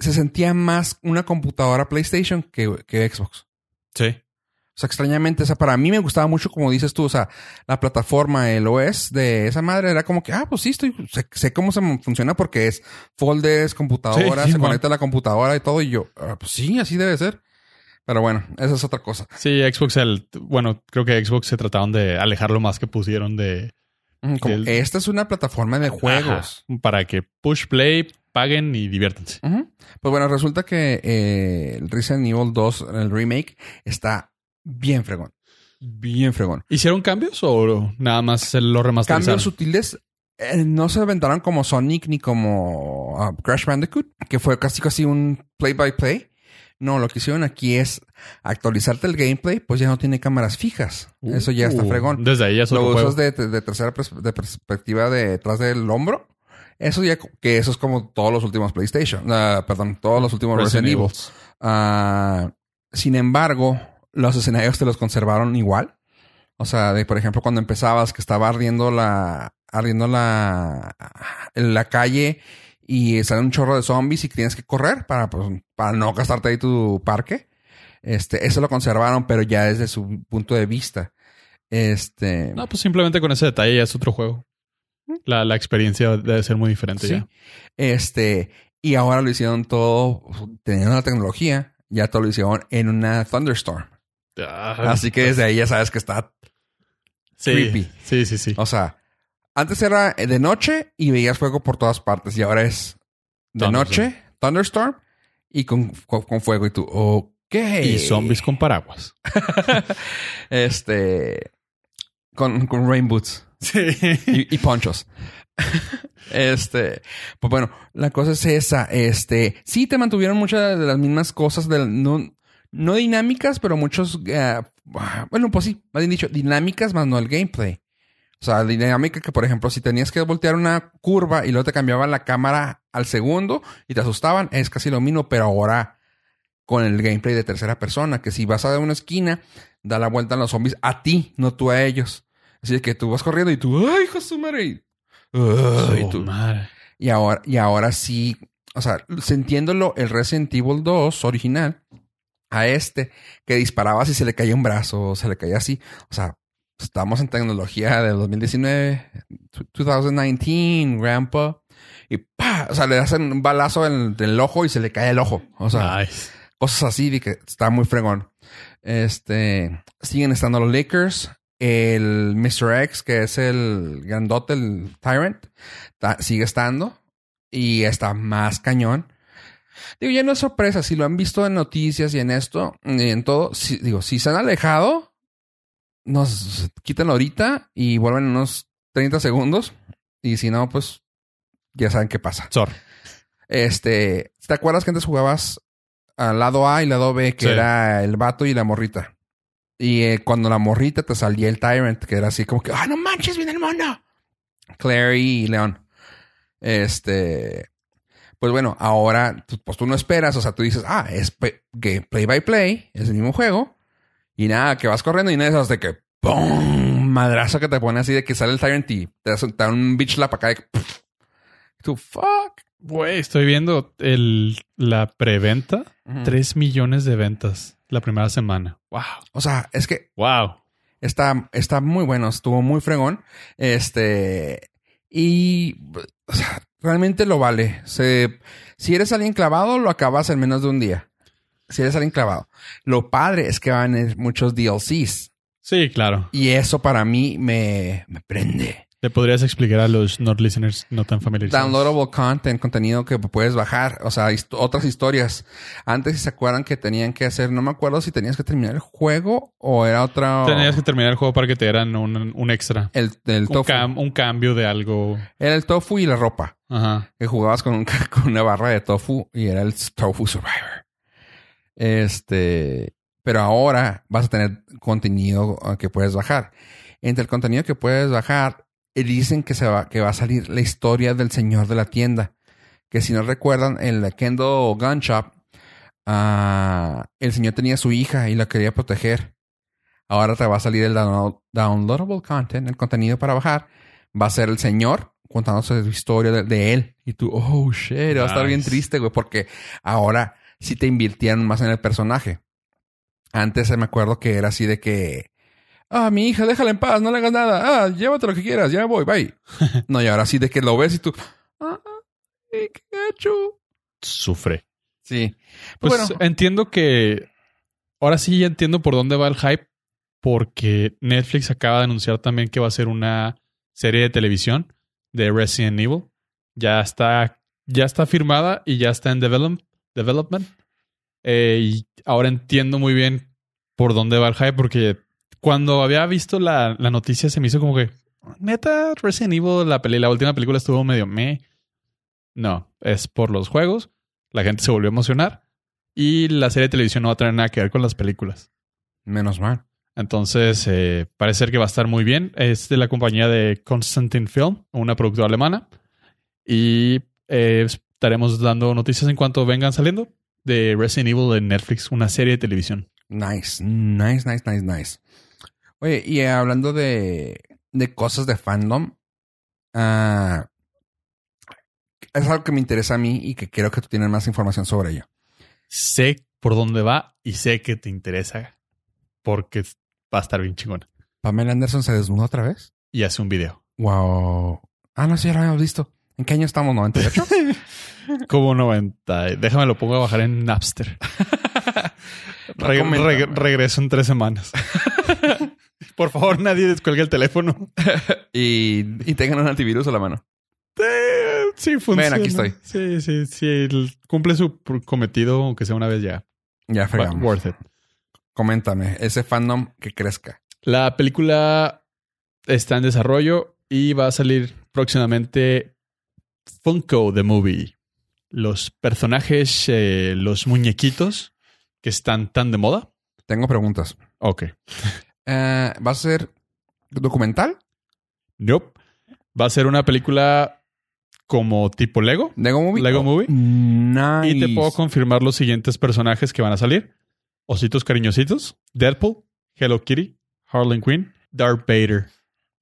se sentía más una computadora PlayStation que, que Xbox. Sí. O sea, extrañamente, o sea, para mí me gustaba mucho, como dices tú, o sea, la plataforma, el OS de esa madre era como que, ah, pues sí, estoy, sé, sé cómo se funciona porque es folders, computadora, Sí, se man. conecta a la computadora y todo, y yo, ah, pues sí, así debe ser. Pero bueno, esa es otra cosa. Sí, Xbox, el, bueno, creo que Xbox se trataron de alejar lo más que pusieron de... Mm, Como, Esta es una plataforma de juegos. Ajá, para que push play, paguen y diviértanse. Pues bueno, resulta que eh, el Resident Evil 2, el remake, está bien fregón. Bien fregón. ¿Hicieron cambios o nada más se lo remasterizaron? Cambios sutiles eh, no se aventaron como Sonic ni como ah, Crash Bandicoot, que fue casi casi un play by play. No, lo que hicieron aquí es actualizarte el gameplay, pues ya no tiene cámaras fijas. Eso ya está Uh, fregón. Desde ahí ya Lo usas de, de tercera pers- de perspectiva de detrás del hombro. Eso ya, que eso es como todos los últimos PlayStation. ah, perdón, todos los últimos Resident, Resident Evil. Evil. Ah, sin embargo, los escenarios te los conservaron igual. O sea, de, por ejemplo, cuando empezabas que estaba ardiendo la, ardiendo la, la calle y sale un chorro de zombies y tienes que correr para, pues, para no gastarte ahí tu parque. Este, eso lo conservaron, pero ya desde su punto de vista. Este, No, pues simplemente con ese detalle ya es otro juego. La, la experiencia debe ser muy diferente Sí. ya. Este, y ahora lo hicieron todo, teniendo la tecnología, ya todo lo hicieron en una Thunderstorm. Ah, Así que desde ahí ya sabes que está sí, creepy. Sí, sí, sí. O sea, antes era de noche y veías fuego por todas partes y ahora es de Thunderstorm. noche, thunderstorm y con, con, con fuego y tú, ok. Y zombies con paraguas. Este, con, con rain boots Sí. y, y ponchos. Este, pues bueno, la cosa es esa. Este, sí te mantuvieron muchas de las mismas cosas, del, no, no dinámicas, pero muchos, eh, bueno, pues sí, más bien dicho, dinámicas más no el gameplay. O sea, dinámica que, por ejemplo, si tenías que voltear una curva y luego te cambiaban la cámara al segundo y te asustaban, es casi lo mismo, pero ahora con el gameplay de tercera persona, que si vas a una esquina, da la vuelta a los zombies a ti, no tú a ellos. Así que tú vas corriendo y tú, ¡ay, hijo de su madre! Y, tú- y ahora, y ahora sí, o sea, sintiéndolo el Resident Evil 2 original a este, que disparaba si se le caía un brazo, o se le caía así. O sea, estamos en tecnología del 2019, 2019, grandpa. Y pa, o sea, le hacen un balazo en, en el ojo y se le cae el ojo. O sea, Nice. cosas así de que está muy fregón. Este, siguen estando los Lakers. El Mr. X, que es el grandote, el Tyrant, ta- sigue estando y está más cañón. Digo, ya no es sorpresa. Si lo han visto en noticias y en esto, y en todo, si- digo, si se han alejado, nos quitan ahorita y vuelven en unos 30 segundos. Y si no, pues ya saben qué pasa. Sor. Este, ¿te acuerdas que antes jugabas al lado A y lado B, que Sí. era el vato y la morrita? Y eh, cuando la morrita te salía el Tyrant, que era así como que, ¡ah, no manches, viene el mono! Clary y León. Este, pues bueno, ahora, tú- pues tú no esperas, o sea, tú dices, ah, es que play by play, es el mismo juego. Y nada, que vas corriendo y nada de esas de que, ¡pum! Madrazo que te pone así de que sale el Tyrant y te da un bitch slap acá de. Y tú, fuck. Güey, estoy viendo el, la preventa. Ujú. 3 millones de ventas la primera semana. Wow. O sea, es que Wow. está, está muy bueno, estuvo muy fregón. Este, y, o sea, realmente lo vale. Se, si eres alguien clavado, lo acabas en menos de un día. Si eres alguien clavado. Lo padre es que van muchos DLCs. Sí, claro. Y eso para mí me, me prende. ¿Le podrías explicar a los not listeners no tan familiarizados? Downloadable content, contenido que puedes bajar, o sea, hist- otras historias. Antes, si se acuerdan que tenían que hacer, no me acuerdo si tenías que terminar el juego o era otra. Tenías que terminar el juego para que te dieran un, un extra. el, el Un, tofu. cam- un cambio de algo. Era el tofu y la ropa. Ajá. Que jugabas con, un con una barra de tofu y era el Tofu Survivor. Este. Pero ahora vas a tener contenido uh, que puedes bajar. Entre el contenido que puedes bajar, eh, dicen que, se va, que va a salir la historia del señor de la tienda. Que si no recuerdan, en la Kendo Gun Shop, ah, el señor tenía su hija y la quería proteger. Ahora te va a salir el download- downloadable content, el contenido para bajar. Va a ser el señor contándose su historia de, de él. Y tú, oh shit, va a estar bien triste, güey, porque ahora sí te invirtieron más en el personaje. Antes me acuerdo que era así de que, ah, mi hija, déjala en paz, no le hagas nada. Ah, llévate lo que quieras, ya voy, bye. no, y ahora sí de que lo ves y tú, ah, qué gacho. Sufre. Sí. Pues bueno, entiendo que. Ahora sí ya entiendo por dónde va el hype. Porque Netflix acaba de anunciar también que va a ser una serie de televisión de Resident Evil. Ya está, ya está firmada y ya está en develop- development. Eh, y ahora entiendo muy bien por dónde va el hype. Porque cuando había visto la, la noticia se me hizo como que. Neta, Resident Evil, la, peli, la última película estuvo medio me. No, es por los juegos. La gente se volvió a emocionar. Y la serie de televisión no va a tener nada que ver con las películas. menos mal. Entonces, eh, parece ser que va a estar muy bien. Es de la compañía de Constantin Film, una productora alemana. Y eh, estaremos dando noticias en cuanto vengan saliendo de Resident Evil en Netflix, una serie de televisión. Nice, nice, nice, nice, nice. Oye, y hablando de, de cosas de fandom, ah, es algo que me interesa a mí y que creo que tú tienes más información sobre ello. Sé por dónde va y sé que te interesa porque va a estar bien chingona. Pamela Anderson se desnudó otra vez. Y hace un video. Wow. Ah, no, sí, ya lo habíamos visto. ¿En qué año estamos? ¿98? Como 90. Déjame lo pongo a bajar en Napster. Re- Recomiéndame. re- regreso en tres semanas. Por favor, nadie descuelgue el teléfono. y, y tengan un antivirus a la mano. Sí, funciona. Ven, aquí estoy. Sí, sí, sí. cumple su cometido, aunque sea una vez ya. Ya fregamos. worth it. Coméntame, ese fandom que crezca. La película está en desarrollo y va a salir próximamente Funko The Movie. Los personajes, eh, los muñequitos que están tan de moda. Tengo preguntas. Ok. Eh, ¿Va a ser documental? Nope. Va a ser una película como tipo Lego. ¿Lego Movie? Lego Oh, Movie. Nice. Y te puedo confirmar los siguientes personajes que van a salir. Ositos cariñositos, Deadpool, Hello Kitty, Harley Quinn, Darth Vader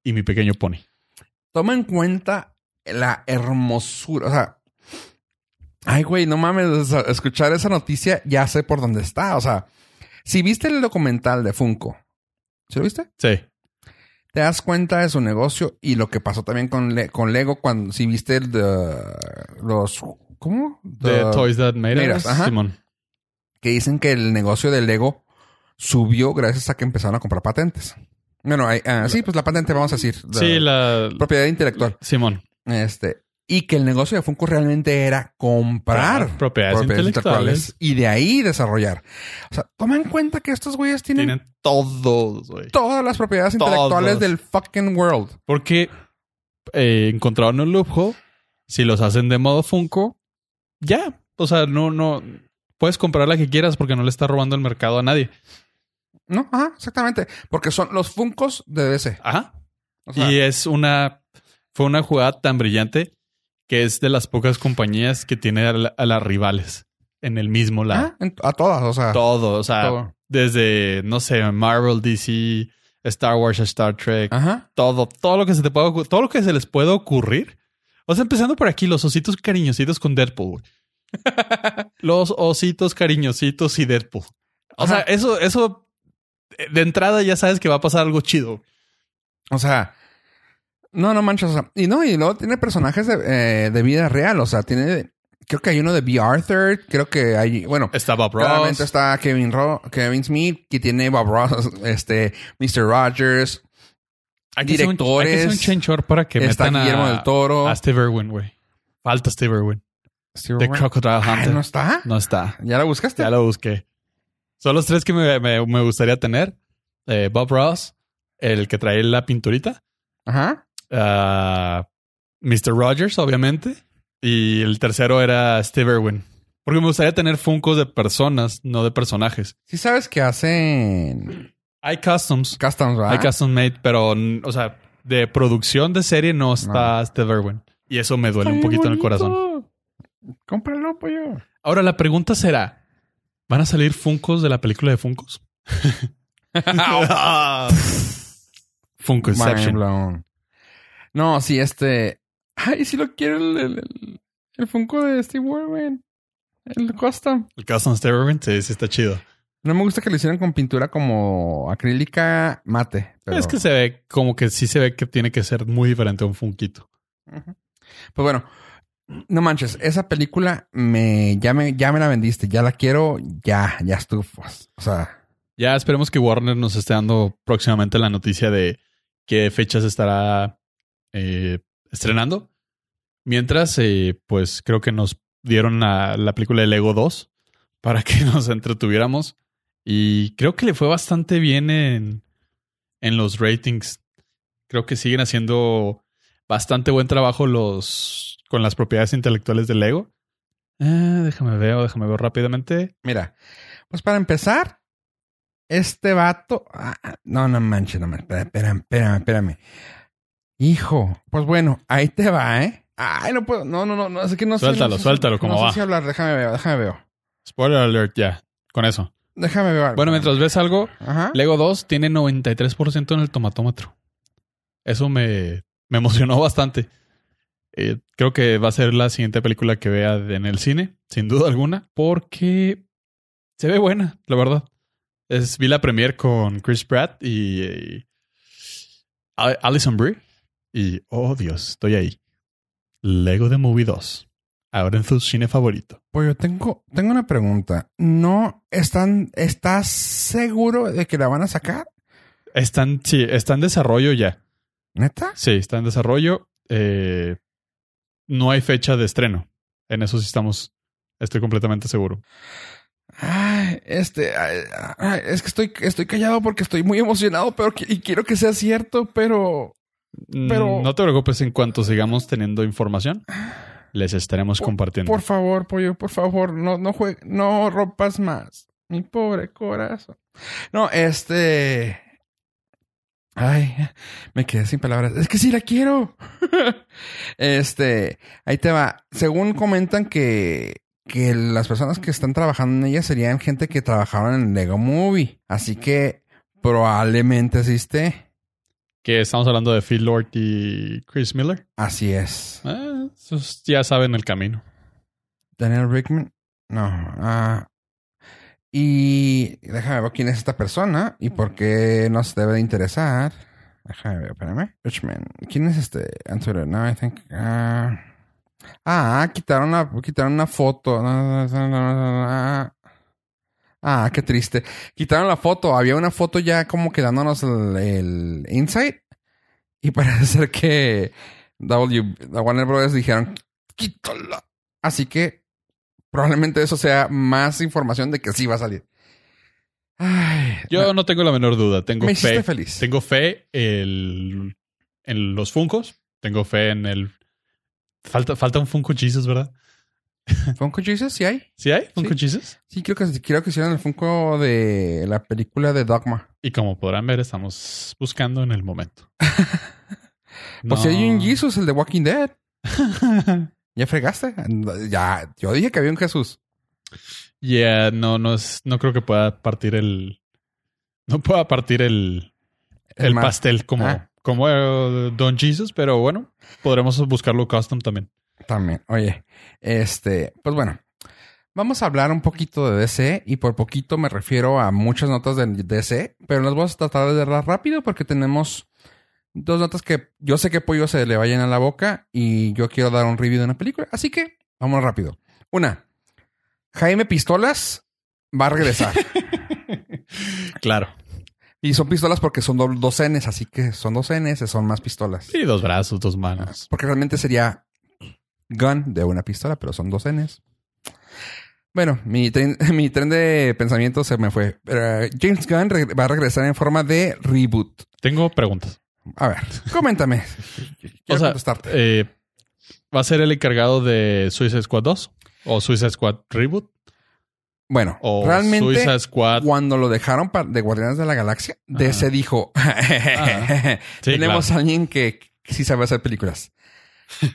y mi pequeño pony. Toma en cuenta la hermosura. O sea, ay, güey, no mames. escuchar esa noticia ya sé por dónde está. O sea, si viste el documental de Funko, ¿sí lo viste? Sí. Te das cuenta de su negocio y lo que pasó también con, Le- con Lego cuando si viste el de los ¿cómo? De The- Toys That Made Us. Simón. que dicen que el negocio de Lego subió gracias a que empezaron a comprar patentes. Bueno, hay- ah, sí, pues la patente vamos a decir. la Sí, la. propiedad intelectual. Simón. Este, y que el negocio de Funko realmente era comprar Claro, propiedades intelectuales. y de ahí desarrollar. O sea, toma en cuenta que estos güeyes tienen, Tienen todos, güey. todas las propiedades Todos. intelectuales del fucking world. Porque eh, encontraron un loophole. Si los hacen de modo Funko, ya. O sea, no, no. Puedes comprar la que quieras porque no le está robando el mercado a nadie. No, ajá, exactamente. Porque son los Funkos de DC. Ajá. O sea, y es una. Fue una jugada tan brillante que es de las pocas compañías que tiene a, la- a las rivales en el mismo lado. en- a todas, o sea. Todo. O sea, todo. desde, no sé, Marvel, DC, Star Wars, Star Trek, Ajá. todo, todo lo que se te pueda todo lo que se les pueda ocurrir. O sea, empezando por aquí, los ositos cariñositos con Deadpool. los ositos cariñositos y Deadpool. O sea, eso, eso de entrada ya sabes que va a pasar algo chido. O sea, no, no manches. O sea, y no, y luego tiene personajes de, eh, de vida real. O sea, tiene, creo que hay uno de B. Arthur. Creo que hay, bueno, Está Bob Ross. claramente está Kevin, Ro- Kevin Smith, que tiene Bob Ross, este, Mr. Rogers. Hay que hacer un- directores. hay que hacer un change order para que está metan a, Guillermo del Toro. a Steve Irwin, güey. Falta Steve Irwin. Steve The. Crocodile Ah, Hunter. ¿No está? No está. ¿Ya la buscaste? Ya lo busqué. Son los tres que me, me- me gustaría tener. Eh, Bob Ross, el que trae la pinturita. Ajá. Ah, Mr. Rogers, obviamente. Y el tercero era Steve Irwin. Porque me gustaría tener funcos de personas, no de personajes. Sí sabes que hacen Hay customs. customs, ¿verdad? Hay custom made, pero, o sea, de producción de serie no está Steve Irwin. Y eso me duele un poquito en el corazón. Cómpralo, pollo. Ahora, la pregunta será: ¿van a salir funcos de la película de Funcos? Funko Inception. No, sí, este. Ay, sí lo quiero el, el, el- el Funko de Steve Irwin. El custom. El custom Steve Irwin, sí, sí está chido. No me gusta que lo hicieran con pintura como acrílica mate. pero- Es que se ve como que sí se ve que tiene que ser muy diferente a un Funkito. Ujú. Pues bueno, no manches, esa película me ya me ya me la vendiste, ya la quiero, ya, ya estufas. O sea, Ya esperemos que Warner nos esté dando próximamente la noticia de qué fechas estará eh, estrenando. Mientras, eh, pues creo que nos dieron la, la película de Lego 2 para que nos entretuviéramos. Y creo que le fue bastante bien en, en los ratings. Creo que siguen haciendo bastante buen trabajo los con las propiedades intelectuales de Lego. Eh, déjame ver, déjame ver rápidamente. mira, pues para empezar, este vato, ah, no, no manches, no manches, espérame, espérame, espérame. Hijo, pues bueno, ahí te va, ¿eh? Ay, no puedo, no, no, no, no, es que no sé. Suéltalo, no sé si- suéltalo, ¿cómo no va? sé si hablar, déjame ver, déjame ver. Spoiler alert, ya. Con eso. Déjame ver. Bueno, mientras ves algo, Ajá. Lego 2 tiene 93% en el tomatómetro. Eso me, me emocionó bastante. Eh, creo que va a ser la siguiente película que vea en el cine, sin duda alguna, porque se ve buena, la verdad. Es, vi la premiere con Chris Pratt y, y A- Alison Brie y, oh Dios, estoy ahí. Lego The Movie 2. Ahora en su cine favorito. Pues yo tengo, tengo una pregunta. ¿No están, estás seguro de que la van a sacar? Están, sí, está en desarrollo ya. ¿Neta? Sí, está en desarrollo. Eh, no hay fecha de estreno. En eso sí estamos. Estoy completamente seguro. Ay, este, ay, ay, es que estoy, estoy callado porque estoy muy emocionado, pero y quiero que sea cierto, pero Pero- Mm, No te preocupes, en cuanto sigamos teniendo información, les estaremos compartiendo. por favor, pollo, por favor, no, no juegue, no rompas más. Mi pobre corazón. No, este. Ay, me quedé sin palabras. Es que sí la quiero. este, ahí te va. Según comentan que, que las personas que están trabajando en ella serían gente que trabajaron en Lego Movie. Así que probablemente asiste. Que estamos hablando de Phil Lord y Chris Miller. Así es. Esos ya saben el camino. Daniel Rickman. No. Ah. Y déjame ver quién es esta persona y por qué nos debe de interesar. Déjame ver, espérame. Richman. ¿Quién es este? Answer. No, I think. ah, ah, quitaron una, quitaron una foto. Ah, Ah, qué triste. Quitaron la foto. Había una foto ya como que dándonos el, el insight. Y parece ser que W, Warner Brothers dijeron, quítala. Así que probablemente eso sea más información de que sí va a salir. Ay, Yo no tengo la menor duda. Tengo me fe. feliz. Tengo fe el- en los Funcos. Tengo fe en el. Falta, falta un Funko Jesus, ¿verdad? ¿Funko Jesus? ¿Sí hay? ¿Sí hay Funko Sí. Jesus? Sí, creo que, creo que hicieron el Funko de la película de Dogma. Y como podrán ver, estamos buscando en el momento. Pues si hay un No. Jesus, el de Walking Dead. ¿Ya fregaste? Ya, yo dije que había un Jesús. Yeah, no, no es, no creo que pueda partir el, no pueda partir el, el, pastel como, Ah. como eh, Don Jesus, pero bueno, podremos buscarlo custom también. También. Oye, este, pues bueno, vamos a hablar un poquito de DC y por poquito me refiero a muchas notas de DC, pero las vamos a tratar de dar rápido porque tenemos dos notas que yo sé que Pollo se le vayan a la boca y yo quiero dar un review de una película, así que vamos rápido. Una, Jaime Pistolas va a regresar. Claro. Y son pistolas porque son do- dos Ns, así que son dos Ns, son más pistolas. Sí, dos brazos, dos manos. Porque realmente sería gun de una pistola, pero son dos Ns. Bueno, mi tren, mi tren de pensamiento se me fue. Pero, James Gunn va a regresar en forma de reboot. Tengo preguntas. A ver, coméntame. O sea, eh, ¿va a ser el encargado de Suicide Squad 2? ¿O Suicide Squad Reboot? Bueno, ¿O realmente Squad? cuando lo dejaron de Guardianes de la Galaxia, DC dijo, Sí, tenemos claro. a alguien que, que sí sabe hacer películas.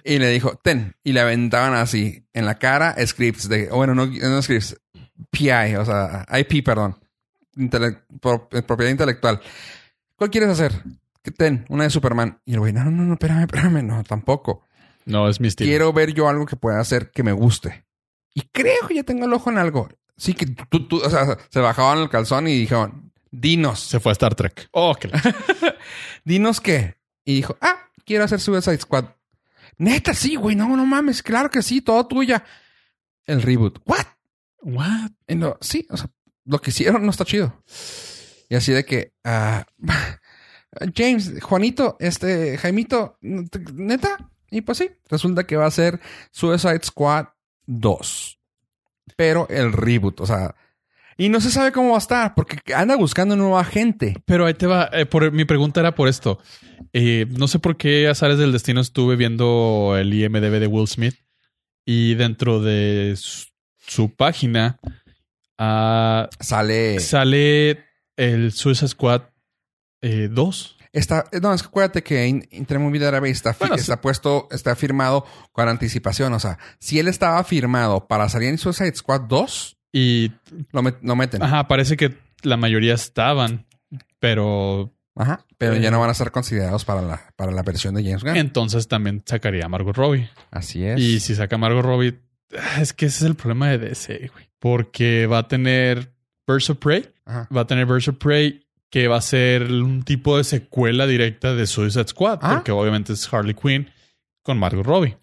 Y le dijo, ten. Y le aventaban así en la cara scripts de, bueno, no, no scripts, PI, o sea, IP, perdón. Intele- pro- propiedad intelectual. ¿Cuál quieres hacer? Que Ten, una de Superman. Y el güey, no, no, no, espérame, espérame, no, tampoco. No, es mi estilo. Quiero ver yo algo que pueda hacer que me guste. Y creo que ya tengo el ojo en algo. Sí, que tú, tú, o sea, se bajaban el calzón y dijeron, dinos, Se fue a Star Trek. Oh, dinos qué. Y dijo, ah, quiero hacer Suicide Squad. Neta, sí, güey, no, no mames, claro que sí, todo tuya. El reboot. ¿What? What? Sí, o sea, lo que hicieron no está chido. Y así de que, ah, James, Juanito, este, Jaimito, neta. Y pues sí, resulta que va a ser Suicide Squad 2. Pero el reboot, o sea, y no se sabe cómo va a estar porque anda buscando nueva gente. Pero ahí te va. eh, por, mi pregunta era por esto. Eh, no sé por qué azares del destino estuve viendo el IMDB de Will Smith y dentro de su, su página ah, Sale. sale el Suicide Squad eh, 2. Está, no, es que acuérdate que In- Intermovie Database está, sí. está puesto, está firmado con anticipación. O sea, si él estaba firmado para salir en Suicide Squad 2, Y lo, met- lo meten. ajá, parece que la mayoría estaban, pero Ajá. Pero Eh. ya no van a ser considerados para la, para la versión de James Gunn. entonces también sacaría a Margot Robbie. Así es. Y si saca a Margot Robbie, ah, es que ese es el problema de DC, güey. Porque va a tener Birds of Prey, Ajá. va a tener Birds of Prey que va a ser un tipo de secuela directa de Suicide Squad, Ah. porque obviamente es Harley Quinn con Margot Robbie.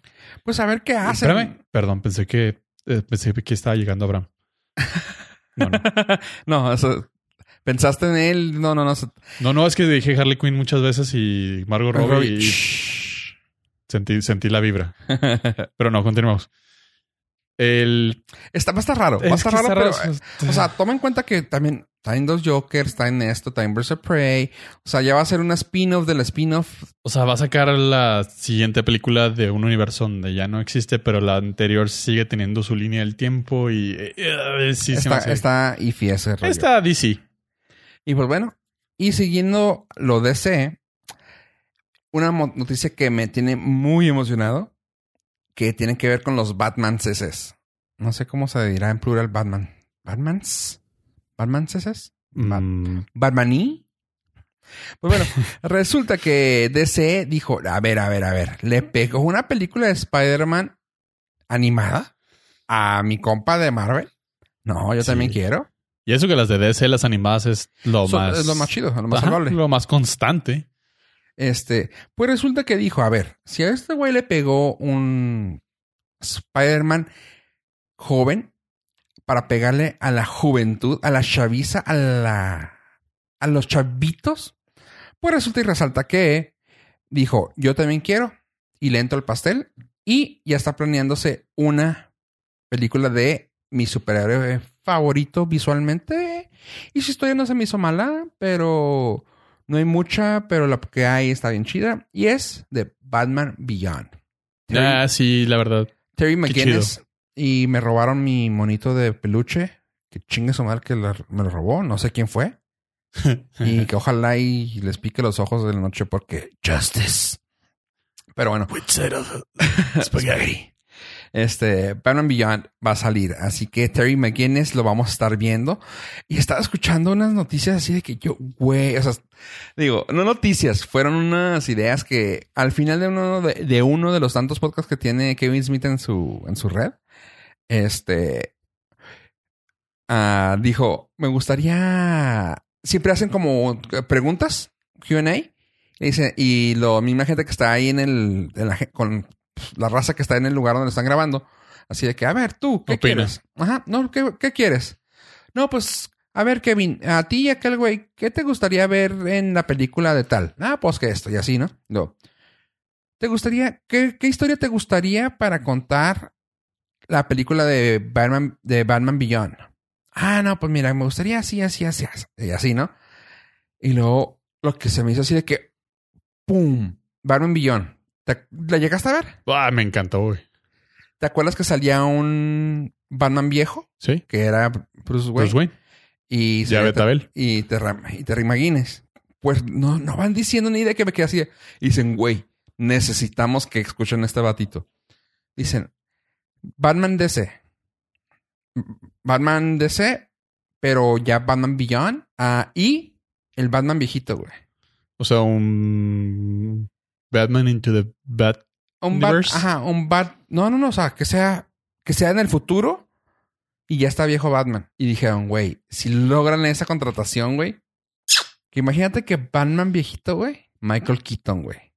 Pues a ver qué. Espérame, perdón, pensé que eh, pensé que estaba llegando Abraham. No, no. no, pensaste en él. No, no, no. No, no, es que dije Harley Quinn muchas veces y Margot Robbie, Robbie. y sentí, sentí la vibra. Pero no, continuamos. El, Está, va a estar raro. Va a es estar raro, pero, raro. o sea, toma en cuenta que también está en dos Jokers, está en esto, está en Birds of Prey. O sea, ya va a ser una spin-off del spin-off. O sea, va a sacar la siguiente película de un universo donde ya no existe, pero la anterior sigue teniendo su línea del tiempo y eh, eh, sí, está, hace- está iffy ese rollo. Está DC. Y pues bueno, y siguiendo lo DC, una noticia que me tiene muy emocionado, que tiene que ver con los Batman CCs. No sé cómo se dirá en plural Batman. ¿Batmans? ¿Batman CCs? Bat- Mm, ¿Batmaní? Pues bueno, resulta que DC dijo, a ver, a ver, a ver, le pegó una película de Spider-Man animada a mi compa de Marvel. No, yo Sí. también quiero. Y eso que las de DC, las animadas, es lo So- más. es lo más chido, lo más Ajá, lo más constante. Este, pues resulta que dijo, a ver, si a este güey le pegó un Spider-Man joven para pegarle a la juventud, a la chaviza, a la a los chavitos, pues resulta y resalta que dijo, yo también quiero y le entro al pastel y ya está planeándose una película de mi superhéroe favorito visualmente. Y su historia no se me hizo mala, pero no hay mucha, pero la que hay está bien chida. Y es de Batman Beyond. Terry, Ah, sí, la verdad. Terry McGinnis. Y me robaron mi monito de peluche. Que chingue su madre que la- me lo robó. No sé quién fue. Y que ojalá y les pique los ojos de la noche porque Justice. Pero bueno. Spaghetti. Este, Batman Beyond va a salir. Así que Terry McGinnis lo vamos a estar viendo. Y estaba escuchando unas noticias así de que yo, güey, o sea, digo, no noticias, fueron unas ideas que al final de uno de, de uno de los tantos podcasts que tiene Kevin Smith en su, en su red, este, ah, dijo, me gustaría, siempre hacen como preguntas, Q&A, y dice, y la misma gente que está ahí en el, en la ge- con la raza que está en el lugar donde están grabando, así de que, a ver, tú, ¿qué Opina. quieres? Ajá, no, ¿qué, qué quieres? No, pues A ver, Kevin, a ti y a aquel güey, ¿qué te gustaría ver en la película de tal? Ah, pues que esto y así, ¿no? No. ¿Te gustaría, qué, qué historia te gustaría para contar la película de Batman, de Batman Beyond? Ah, no, pues mira, me gustaría así, así, así, así, y así, ¿no? Y luego lo que se me hizo así de que, ¡pum! Batman Beyond. ¿Te- ¿La llegaste a ver? Ah, me encantó, güey. ¿Te acuerdas que salía un Batman viejo? Sí. Que era Bruce Wayne. Bruce Wayne. Y Ya ver. y Terry, y Terry McGuinness. Pues no, no van diciendo ni de que me quedé así. y dicen, güey, necesitamos que escuchen este batito. Dicen, Batman DC. Batman DC, pero ya Batman Beyond. ah, y el Batman viejito, güey. O sea, un Batman into the Bat. Un Bat, Universe. ajá, un Bat. No, no, no, o sea, que sea, que sea en el futuro y ya está viejo Batman. Y dijeron, güey, si logran esa contratación, güey, que imagínate que Batman viejito, güey, Michael Keaton, güey.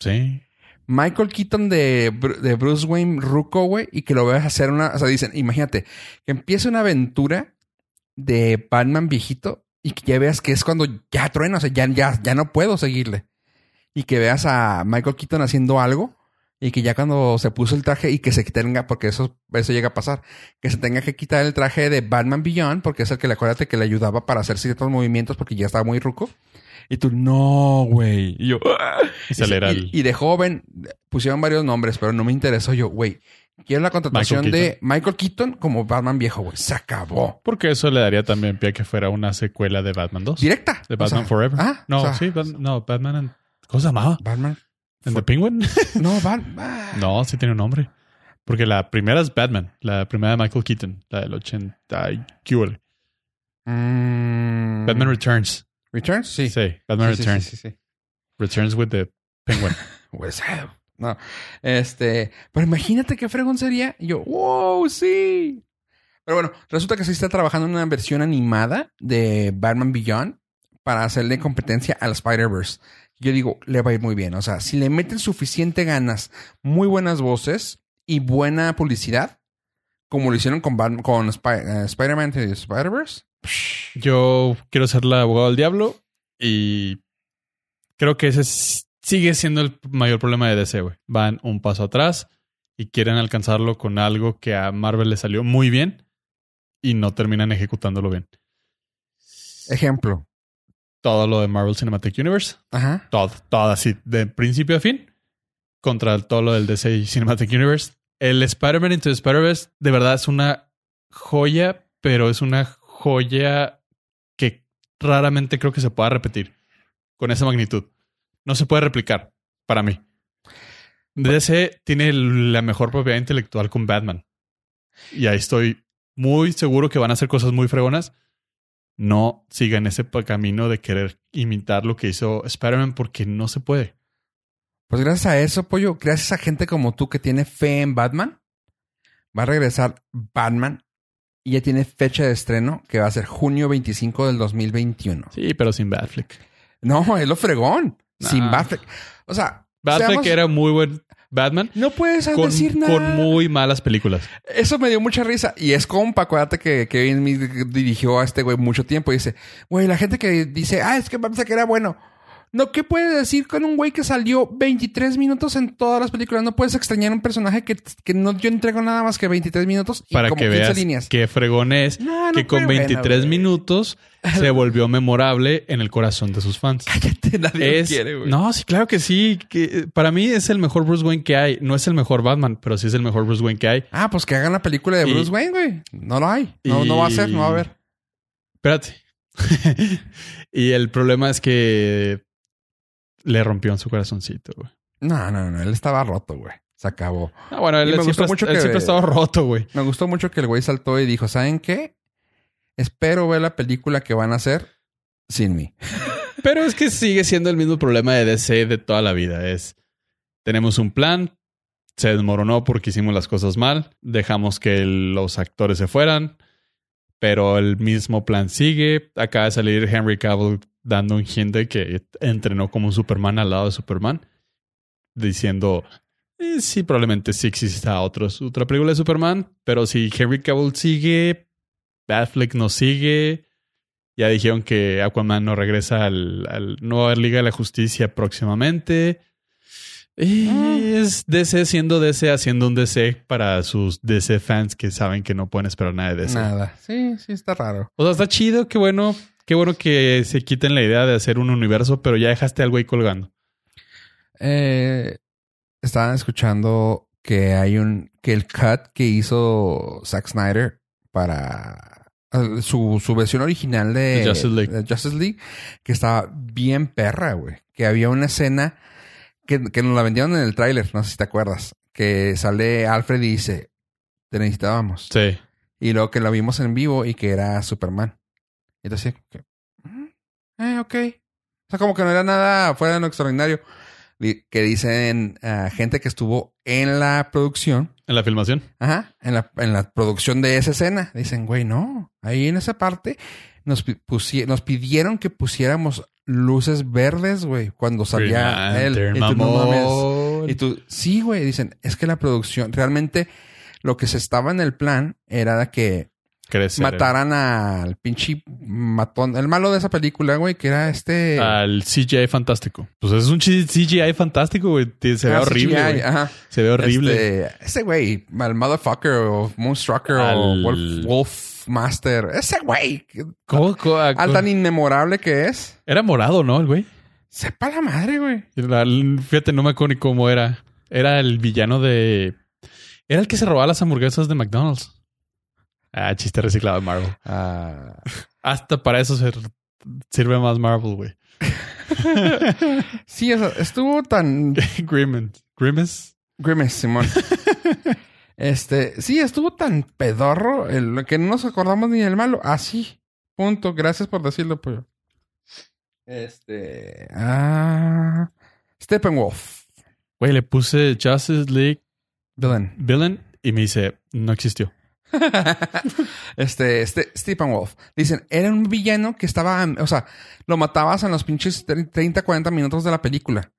Sí. Michael Keaton de, de Bruce Wayne Ruco, güey, y que lo veas hacer una. O sea, dicen, imagínate, que empiece una aventura de Batman viejito y que ya veas que es cuando ya truena, o sea, ya, ya, ya no puedo seguirle. Y que veas a Michael Keaton haciendo algo y que ya cuando se puso el traje y que se tenga, porque eso, eso llega a pasar, que se tenga que quitar el traje de Batman Beyond, porque es el que le acuérdate que le ayudaba para hacer ciertos movimientos porque ya estaba muy ruco. Y tú, no, güey. Y yo, "Ah". Y de joven pusieron varios nombres, pero no me interesó yo, güey. Quiero la contratación Michael de Michael Keaton como Batman viejo, güey. Se acabó. Porque eso le daría también pie a que fuera una secuela de Batman 2. Directa. De O Batman sea, Forever. Ah, no, o sea, sí, Bat- no, Batman and... ¿Cómo se llamaba? Batman. ¿And the Penguin? No, Batman. no, sí tiene un nombre. Porque la primera es Batman. La primera de Michael Keaton. La del 80 y. Mm. Batman Returns. Returns, sí. Sí, Batman Sí, Returns. sí, sí, sí. Returns with the Penguin. Pues, eh, no. Este, pero imagínate qué fregón sería. Y yo, wow, sí. Pero bueno, resulta que se está trabajando en una versión animada de Batman Beyond para hacerle competencia al Spider-Verse. Yo digo, le va a ir muy bien. O sea, si le meten suficiente ganas, muy buenas voces y buena publicidad, como lo hicieron con, eh, Spider-Man y Spider-Verse. Yo quiero ser la abogado del diablo y creo que ese sigue siendo el mayor problema de DC, güey. Van un paso atrás y quieren alcanzarlo con algo que a Marvel le salió muy bien y no terminan ejecutándolo bien. Ejemplo. Todo lo de Marvel Cinematic Universe, Ajá. todo, todo así, de principio a fin, contra todo lo del DC Cinematic Universe. El Spider-Man Into Spider-Verse de verdad es una joya, pero es una joya que raramente creo que se pueda repetir con esa magnitud. No se puede replicar, para mí. DC tiene la mejor propiedad intelectual con Batman. Y ahí estoy muy seguro que van a hacer cosas muy fregonas. No sigan ese camino de querer imitar lo que hizo Spider-Man porque no se puede. Pues gracias a eso, pollo, gracias a gente como tú que tiene fe en Batman, va a regresar Batman y ya tiene fecha de estreno que va a ser junio 25 del 2021. Sí, pero sin Batfleck. No, es lo fregón. Nah. Sin Batfleck. O sea, Batfleck seamos- era muy buen Batman no puedes con, decir nada. con muy malas películas. Eso me dio mucha risa. Y es compa, acuérdate que Kevin dirigió a este güey mucho tiempo y dice, güey, la gente que dice, ah, es que Batfleck era bueno. No, ¿qué puedes decir con un güey que salió 23 minutos en todas las películas? No puedes extrañar un personaje que, que no yo entrego nada más que 23 minutos y Para como que 15 veas líneas. qué fregón es No, no que con fue buena, 23 güey. minutos se volvió memorable en el corazón de sus fans. Cállate, nadie lo quiere, güey. no, sí, claro que sí. Que, para mí es el mejor Bruce Wayne que hay. No es el mejor Batman, pero sí es el mejor Bruce Wayne que hay. Ah, pues que hagan la película de Y- Bruce Wayne, güey. No lo hay. No, no va a ser, no va a haber. Espérate. y el problema es que le rompió en su corazoncito, güey. No, no, no. Él estaba roto, güey. Se acabó. Ah, bueno, él, me siempre, gustó mucho él que- siempre estado roto, güey. Me gustó mucho que el güey saltó y dijo, ¿saben qué? Espero ver la película que van a hacer sin mí. Pero es que sigue siendo el mismo problema de DC de toda la vida. Es, tenemos un plan, se desmoronó porque hicimos las cosas mal, dejamos que los actores se fueran, pero el mismo plan sigue. Acaba de salir Henry Cavill dando un hint de que entrenó como un Superman al lado de Superman, diciendo, eh, sí, probablemente sí exista otros, otra película de Superman, pero si Henry Cavill sigue Batfleck no sigue. Ya dijeron que Aquaman no regresa al, al nueva Liga de la Justicia próximamente. Y Ah. es DC siendo DC haciendo un DC para sus DC fans que saben que no pueden esperar nada de DC. Nada. Sí, sí, está raro. O sea, está chido, qué bueno, qué bueno que se quiten la idea de hacer un universo, pero ya dejaste al güey colgando. Eh, estaban escuchando que hay un. que el cut que hizo Zack Snyder para eh, su, su versión original de, De Justice League. de Justice League, que estaba bien perra, güey. Que había una escena que, que nos la vendieron en el tráiler, no sé si te acuerdas. Que sale Alfred y dice: Te necesitábamos. Sí. Y luego que lo vimos en vivo y que era Superman. Y entonces, que, "Mm, eh, ok. O sea, como que no era nada fuera de lo extraordinario. Di- Que dicen ah, gente que estuvo en la producción. En la filmación. Ajá. En la, en la producción de esa escena. Dicen, güey, no. Ahí en esa parte nos, nos pidieron que pusiéramos luces verdes, güey. Cuando salía él. Y tú, no mames. mamón. Y tú, sí, güey, dicen, es que la producción, realmente lo que se estaba en el plan era que Crecer. mataran al pinche matón, el malo de esa película, güey, que era este... Al CGI fantástico. Pues es un CGI fantástico, güey. Se ve ah, horrible. CGI, güey. ajá. Se ve horrible. Este, ese güey, al motherfucker o Moonstrucker o Wolf, Wolf Master. Ese güey, que- ¿Cómo- cómo- al tan inmemorable que es. Era morado, ¿no? El güey. Sepa la madre, güey. La- Fíjate, no me acuerdo ni cómo era. Era el villano de. Era el que se robaba las hamburguesas de McDonald's. Ah, chiste reciclado de Marvel. Ah, Hasta para eso se- sirve más Marvel, güey. sí, o sea, estuvo tan Grimmett. Grimace. Grimace, Simón. este, sí, estuvo tan pedorro el, que no nos acordamos ni del malo. Así. punto. Gracias por decirlo, pollo. Este. Ah. Steppenwolf. Güey, le puse Justice League Villain. Villain y me dice, no existió. este, este, Steppenwolf. Dicen, era un villano que estaba, o sea, lo matabas en los pinches 30, 40 minutos de la película.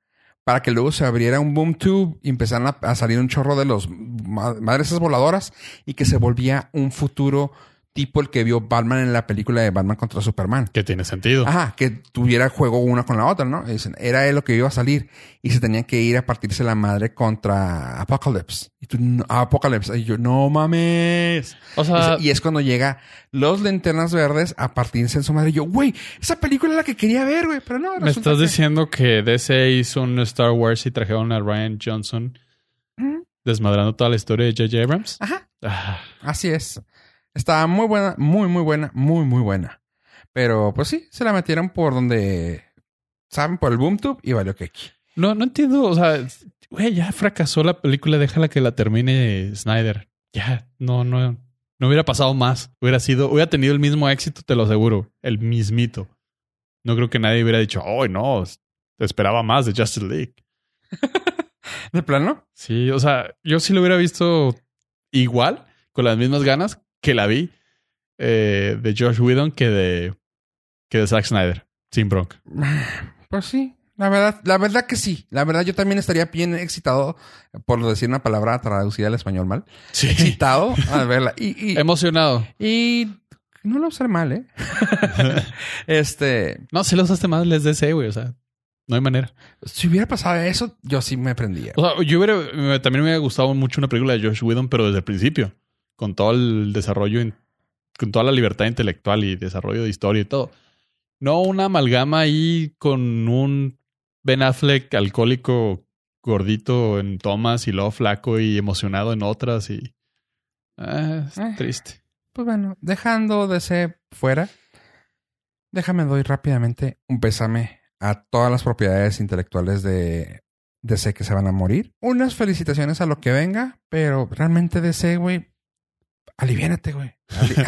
Para que luego se abriera un boom tube y empezaran a, salir un chorro de los ma- madres esas voladoras y que se volvía un futuro tipo el que vio Batman en la película de Batman contra Superman. Que tiene sentido. Ajá, que tuviera juego una con la otra, ¿no? Era él lo que iba a salir y se tenían que ir a partirse la madre contra Apocalypse. Y tú, no, Apocalypse. Y yo, no mames. O sea, Dice, y es cuando llega los linternas verdes a partirse en su madre. Y yo, güey, esa película es la que quería ver, güey. Pero no, me estás que- diciendo que DC hizo un Star Wars y trajeron a Ryan Johnson desmadrando toda la historia de J.J. Abrams. Ajá, Ah, así es. Estaba muy buena, muy, muy buena, muy, muy buena. Pero pues sí, se la metieron por donde, ¿saben? Por el boom tube y valió que no, no entiendo. O sea, güey, ya fracasó la película. Déjala que la termine Snyder. Ya, no, no, no hubiera pasado más. Hubiera sido, hubiera tenido el mismo éxito, te lo aseguro. El mismito. No creo que nadie hubiera dicho, oh, no, esperaba más de Justice League. ¿De plano? Sí, o sea, yo sí lo hubiera visto igual, con las mismas ganas que la vi eh, de Josh Whedon que de, que de Zack Snyder. Sin bronca. Pues sí, la verdad, la verdad que sí. La verdad, yo también estaría bien excitado, por decir una palabra traducida al español mal. Sí. Excitado al verla. Y, y, Emocionado. y no lo usar mal, ¿eh? este, No, si lo usaste más, les DC, güey. O sea, no hay manera. si hubiera pasado eso, yo sí me prendía. O sea, yo hubiera, también me hubiera gustado mucho una película de Josh Whedon, pero desde el principio. Con todo el desarrollo, con toda la libertad intelectual y desarrollo de historia y todo. No una amalgama ahí con un Ben Affleck alcohólico gordito en tomas y luego flaco y emocionado en otras y... Ah, es Eh. triste. Pues bueno, dejando de ser fuera, déjame doy rápidamente un pésame a todas las propiedades intelectuales de DC que se van a morir. Unas felicitaciones a lo que venga, pero realmente DC, güey, aliviánate, güey.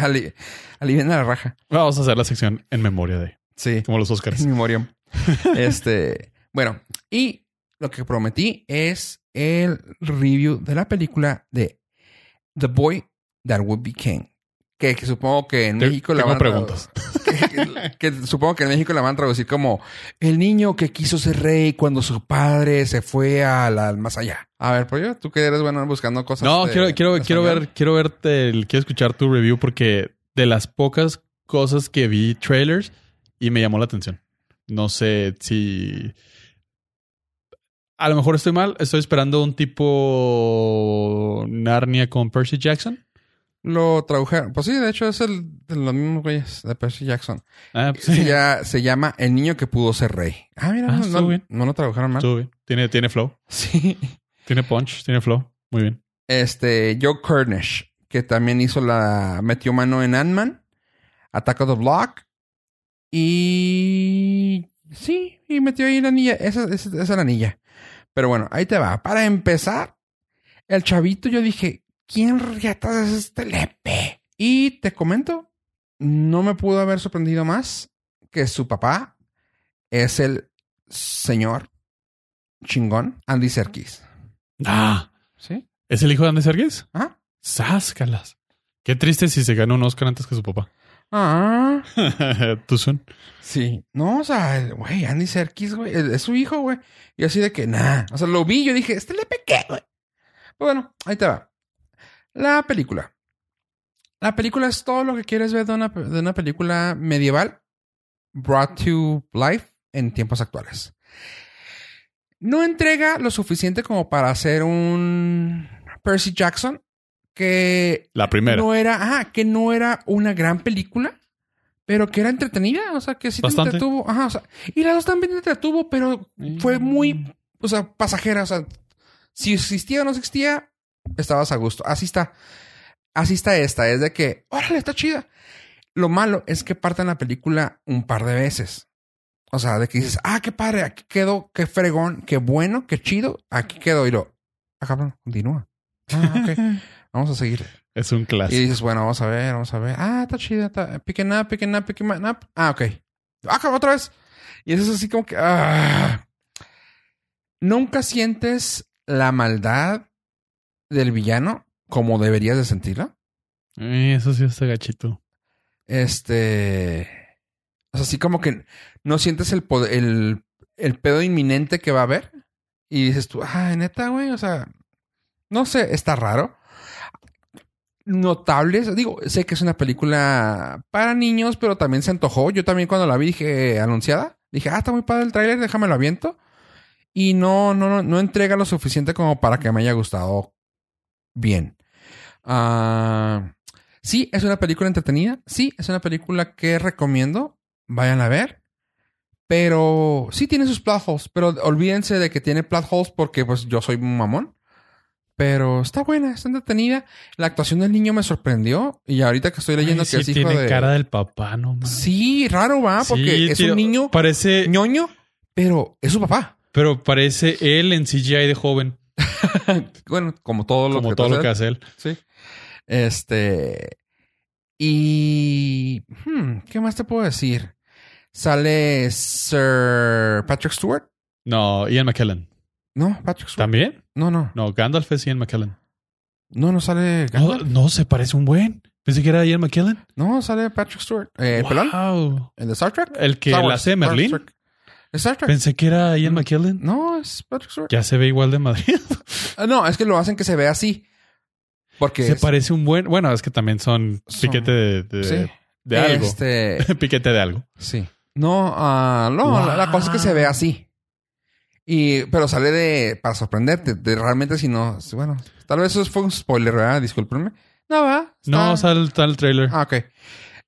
Ali, ali- la raja. Vamos a hacer la sección en memoria de... Sí. Como los Oscars. En memoria. este, bueno, y lo que prometí es el review de la película de The Boy That Would Be King. Que, que supongo que en Te- México la tengo van a preguntas. que, que supongo que en México la van a traducir como el niño que quiso ser rey cuando su padre se fue al, al más allá. A ver, pues yo, tú que eres bueno buscando cosas. No, de- quiero, quiero, quiero ver, quiero verte, el- quiero escuchar tu review porque de las pocas cosas que vi trailers y me llamó la atención. No sé si... A lo mejor estoy mal. Estoy esperando un tipo Narnia con Percy Jackson. Lo tradujeron. Pues sí, de hecho es el de los mismos güeyes de Percy Jackson. Ah, pues Se, sí. ya- se llama El niño que pudo ser rey. Ah, mira, Ah, no, no- bien. no lo tradujeron mal. Bien. Tiene, tiene flow. Sí. Tiene punch. Tiene flow. Muy bien. Este, Joe Kernish, que también hizo la. metió mano en Ant-Man, Attack of the Block. Y. Sí, y metió ahí la anilla. Esa, esa, esa es la anilla. Pero bueno, ahí te va. Para empezar, el chavito, yo dije, ¿quién riatas es este lepe? Y te comento, no me pudo haber sorprendido más que su papá es el señor chingón Andy Serkis. Ah, ¿Sí? ¿es el hijo de Andy Serkis? Ajá. Sáscalas. Qué triste si se ganó un Oscar antes que su papá. Ah. ¿Tú son? Sí. No, o sea, güey, Andy Serkis, güey, es su hijo, güey. Y así de que, nada. O sea, lo vi, yo dije, este le pequé, güey. Pues bueno, ahí te va. La película. La película es todo lo que quieres ver de una, de una película medieval brought to life en tiempos actuales. No entrega lo suficiente como para hacer un Percy Jackson que La primera. no era, ajá, que no era una gran película, pero que era entretenida, o sea, que sí Bastante. te entretuvo, ajá, o sea, y la dos también te entretuvo, pero fue muy, o sea, pasajera, o sea, si existía o no existía, estabas a gusto. Así está. Así está esta, es de que, órale, está chida. Lo malo es que partan la película un par de veces. O sea, de que dices, ah, qué padre, aquí quedó, qué fregón, qué bueno, qué chido, aquí quedó y lo, ah, cabrón, continúa. Ah, ok, vamos a seguir. Es un Y clásico. dices, bueno, vamos a ver, vamos a ver. Ah, está chida, está. Picking up, picking up, picking up. Ah, ok. Ah, cabrón, otra vez. Y eso es así como que. ah. Nunca sientes la maldad del villano como deberías de sentirla. Eh, Eso sí está gachito. Este. O sea, así como que no sientes el, poder- el, el pedo inminente que va a haber. Y dices tú, ah, neta, güey. O sea, no sé, está raro. Notables. Digo, sé que es una película para niños, pero también se antojó. Yo también cuando la vi dije anunciada, dije, ah, está muy padre el tráiler, déjame lo aviento. Y no, no, no, no entrega lo suficiente como para que me haya gustado bien. Ah. Sí, es una película entretenida. Sí, es una película que recomiendo. Vayan a ver. Pero sí tiene sus plot holes. Pero olvídense de que tiene plot holes porque pues yo soy un mamón. Pero está buena, está entretenida. La actuación del niño me sorprendió. Y ahorita que estoy leyendo Ay, que sí es hijo tiene de... cara del papá, no. Sí, raro va, porque Sí, es tío, un niño Parece, ñoño, pero es su papá. pero parece él en CGI de joven, Bueno, como todo lo como que todo hace lo que él. hace él. Sí. Este. Y. hmm, ¿Qué más te puedo decir? Sale Sir Patrick Stewart. No, Ian McKellen. No, Patrick Stewart. ¿También? No, no. No, Gandalf es Ian McKellen. No, no sale No, Gandalf. no, se parece un buen. Pensé que era Ian McKellen. No, sale Patrick Stewart. Eh, ¿El pelón? ¿El de Star Trek? El que Star la Wars, hace Star Merlín. Trek. Star Trek. Pensé que era Ian Mm. McKellen. No, es Patrick Stewart. Ya se ve igual de Madrid. Ah, No, es que lo hacen que se vea así. Porque. se es- parece un buen. Bueno, es que también son piquete de, de, Sí. de algo. Este. piquete de algo. Sí. No, ah, no, la, la cosa es que se ve así. Y, pero sale de, para sorprenderte, de realmente si no, bueno, tal vez eso fue un spoiler, ¿verdad? Discúlpenme. No, va. No, sale está el trailer. Ah, ok.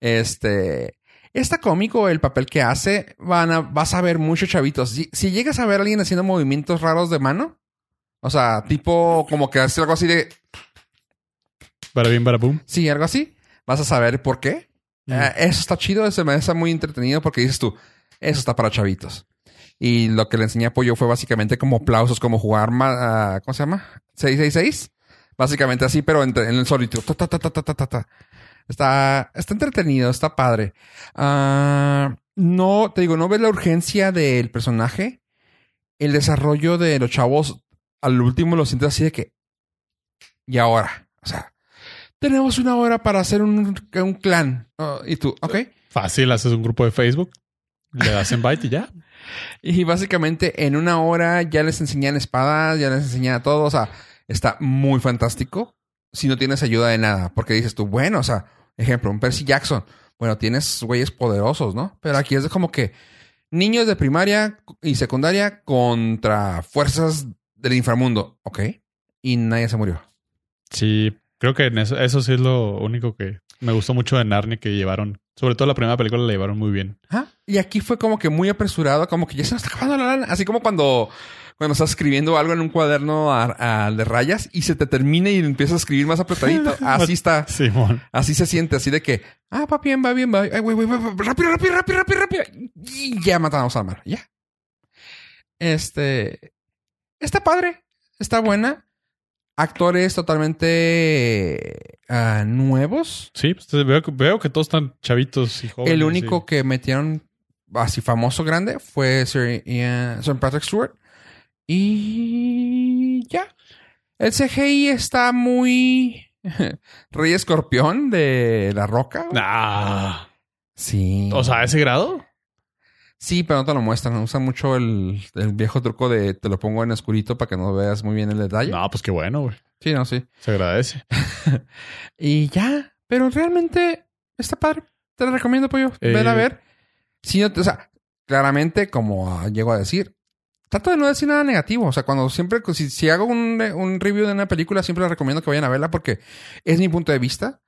Este, está cómico el papel que hace, van a, vas a ver muchos chavitos. Si, si llegas a ver a alguien haciendo movimientos raros de mano, o sea, tipo como que hace algo así de, Para bien, para boom. sí, algo así, vas a saber por qué. Mm. Eh, eso está chido, se me hace muy entretenido porque dices tú, eso está para chavitos. Y lo que le enseñé a Pollo fue básicamente como aplausos, como jugar, ma- ah, ¿cómo se llama? 666. Básicamente así, pero en, en el solito. Ta, ta, ta, Está, está entretenido, está padre. Ah, no, te digo, no ves la urgencia del personaje. El desarrollo de los chavos, al último lo sientes así de que, y ahora, o sea, tenemos una hora para hacer un, un clan. Ah, y tú, ok. Fácil, haces un grupo de Facebook, le das invite y ya. Y básicamente en una hora ya les enseñan espadas, ya les enseñan todo. O sea, está muy fantástico si no tienes ayuda de nada. Porque dices tú, bueno, o sea, Ejemplo, un Percy Jackson. Bueno, tienes güeyes poderosos, ¿no? Pero aquí es como que niños de primaria y secundaria contra fuerzas del inframundo. Ok. Y nadie se murió. Sí, creo que en eso, eso sí es lo único que me gustó mucho de Narnia que llevaron. Sobre todo la primera película la llevaron muy bien. Y aquí fue como que muy apresurado, como que ya se nos está acabando la lana. Así como cuando, cuando estás escribiendo algo en un cuaderno a- a- de rayas y se te termina y empiezas a escribir más apretadito. Así está. Simón. Así se siente, así de que, ah, va bien, va bien, va bien. Ay, güey, güey, rápido, rápido, rápido, rápido, rápido. Y ya matamos al malo, ya. Este, está padre, está buena. Actores totalmente ah, nuevos. Sí, pues, veo, que- veo que todos están chavitos y jóvenes. El único y- que metieron así famoso grande fue Sir, Ian- Sir Patrick Stewart. Y ya. El CGI está muy Rey Escorpión de La Roca. güey. Ah. Sí. O sea, ¿a ese grado? Sí, pero no te lo muestran. Usan mucho el, el viejo truco de te lo pongo en oscurito para que no veas muy bien el detalle. No, pues qué bueno, güey. Sí, no, sí. Se agradece. Y ya. Pero realmente está padre. Te lo recomiendo, pollo. Eh, Ven a ver. Si no o sea, claramente, como llego a decir, trato de no decir nada negativo. O sea, cuando siempre, si, si hago un, un review de una película, siempre les recomiendo que vayan a verla porque es mi punto de vista.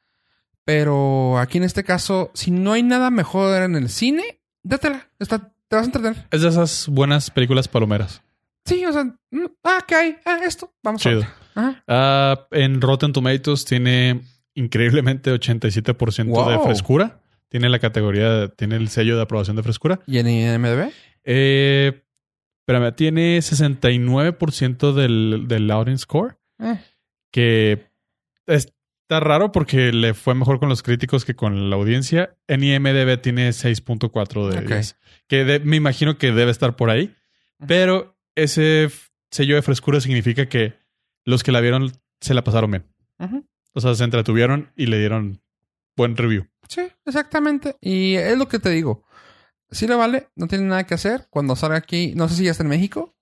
Pero aquí en este caso, si no hay nada mejor en el cine, dátela. Está, te vas a entretener. Es de esas buenas películas palomeras. Sí, o sea, mm, ah, ¿qué hay? Ah, esto. Vamos Chido. a ver. Ajá. Ah, en Rotten Tomatoes tiene increíblemente 87% de Wow. frescura. Tiene la categoría, tiene el sello de aprobación de frescura. ¿Y en IMDb? Eh, espérame, tiene 69% del, del audience score. Eh. que está raro porque le fue mejor con los críticos que con la audiencia. En IMDB tiene 6.4 de Ok. 10, que de- me imagino que debe estar por ahí, pero ese sello de frescura significa que los que la vieron se la pasaron bien. O sea, se entretuvieron y le dieron buen review. Sí, exactamente. Y es lo que te digo. Sí le vale, no tiene nada que hacer. Cuando salga aquí, no sé si ya está en México,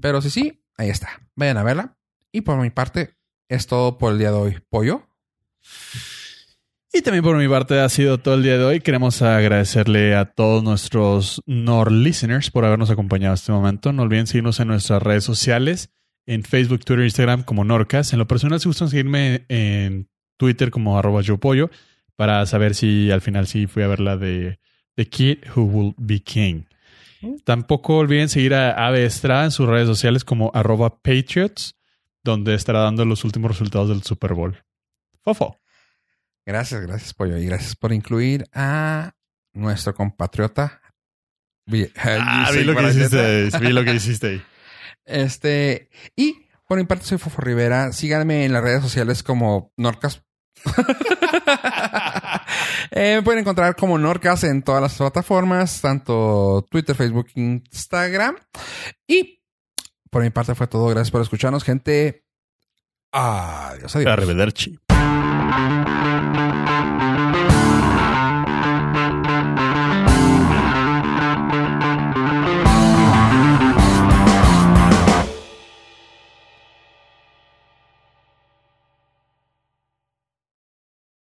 pero si sí, ahí está. Vayan a verla. Y por mi parte, es todo por el día de hoy. Pollo. Y también por mi parte ha sido todo el día de hoy. Queremos agradecerle a todos nuestros Nord listeners por habernos acompañado este momento. No olviden seguirnos en nuestras redes sociales, en Facebook, Twitter, Instagram como Norcas. En lo personal, si gustan seguirme en Twitter como arroba yo pollo para saber si al final sí fui a ver la de The Kid Who Will Be King. Tampoco olviden seguir a Ave Estrada en sus redes sociales como arroba Patriots, donde estará dando los últimos resultados del Super Bowl. Fofo. Gracias, gracias, Pollo. Y gracias por incluir a nuestro compatriota. Vi- Ah, vi lo que hiciste, vi lo que hiciste ahí. Este, y por mi parte soy Fofo Rivera. Síganme en las redes sociales como Norcas. Eh, me pueden encontrar como Norcas en todas las plataformas, tanto Twitter, Facebook, Instagram. Y por mi parte fue todo. Gracias por escucharnos, gente. Adiós, adiós.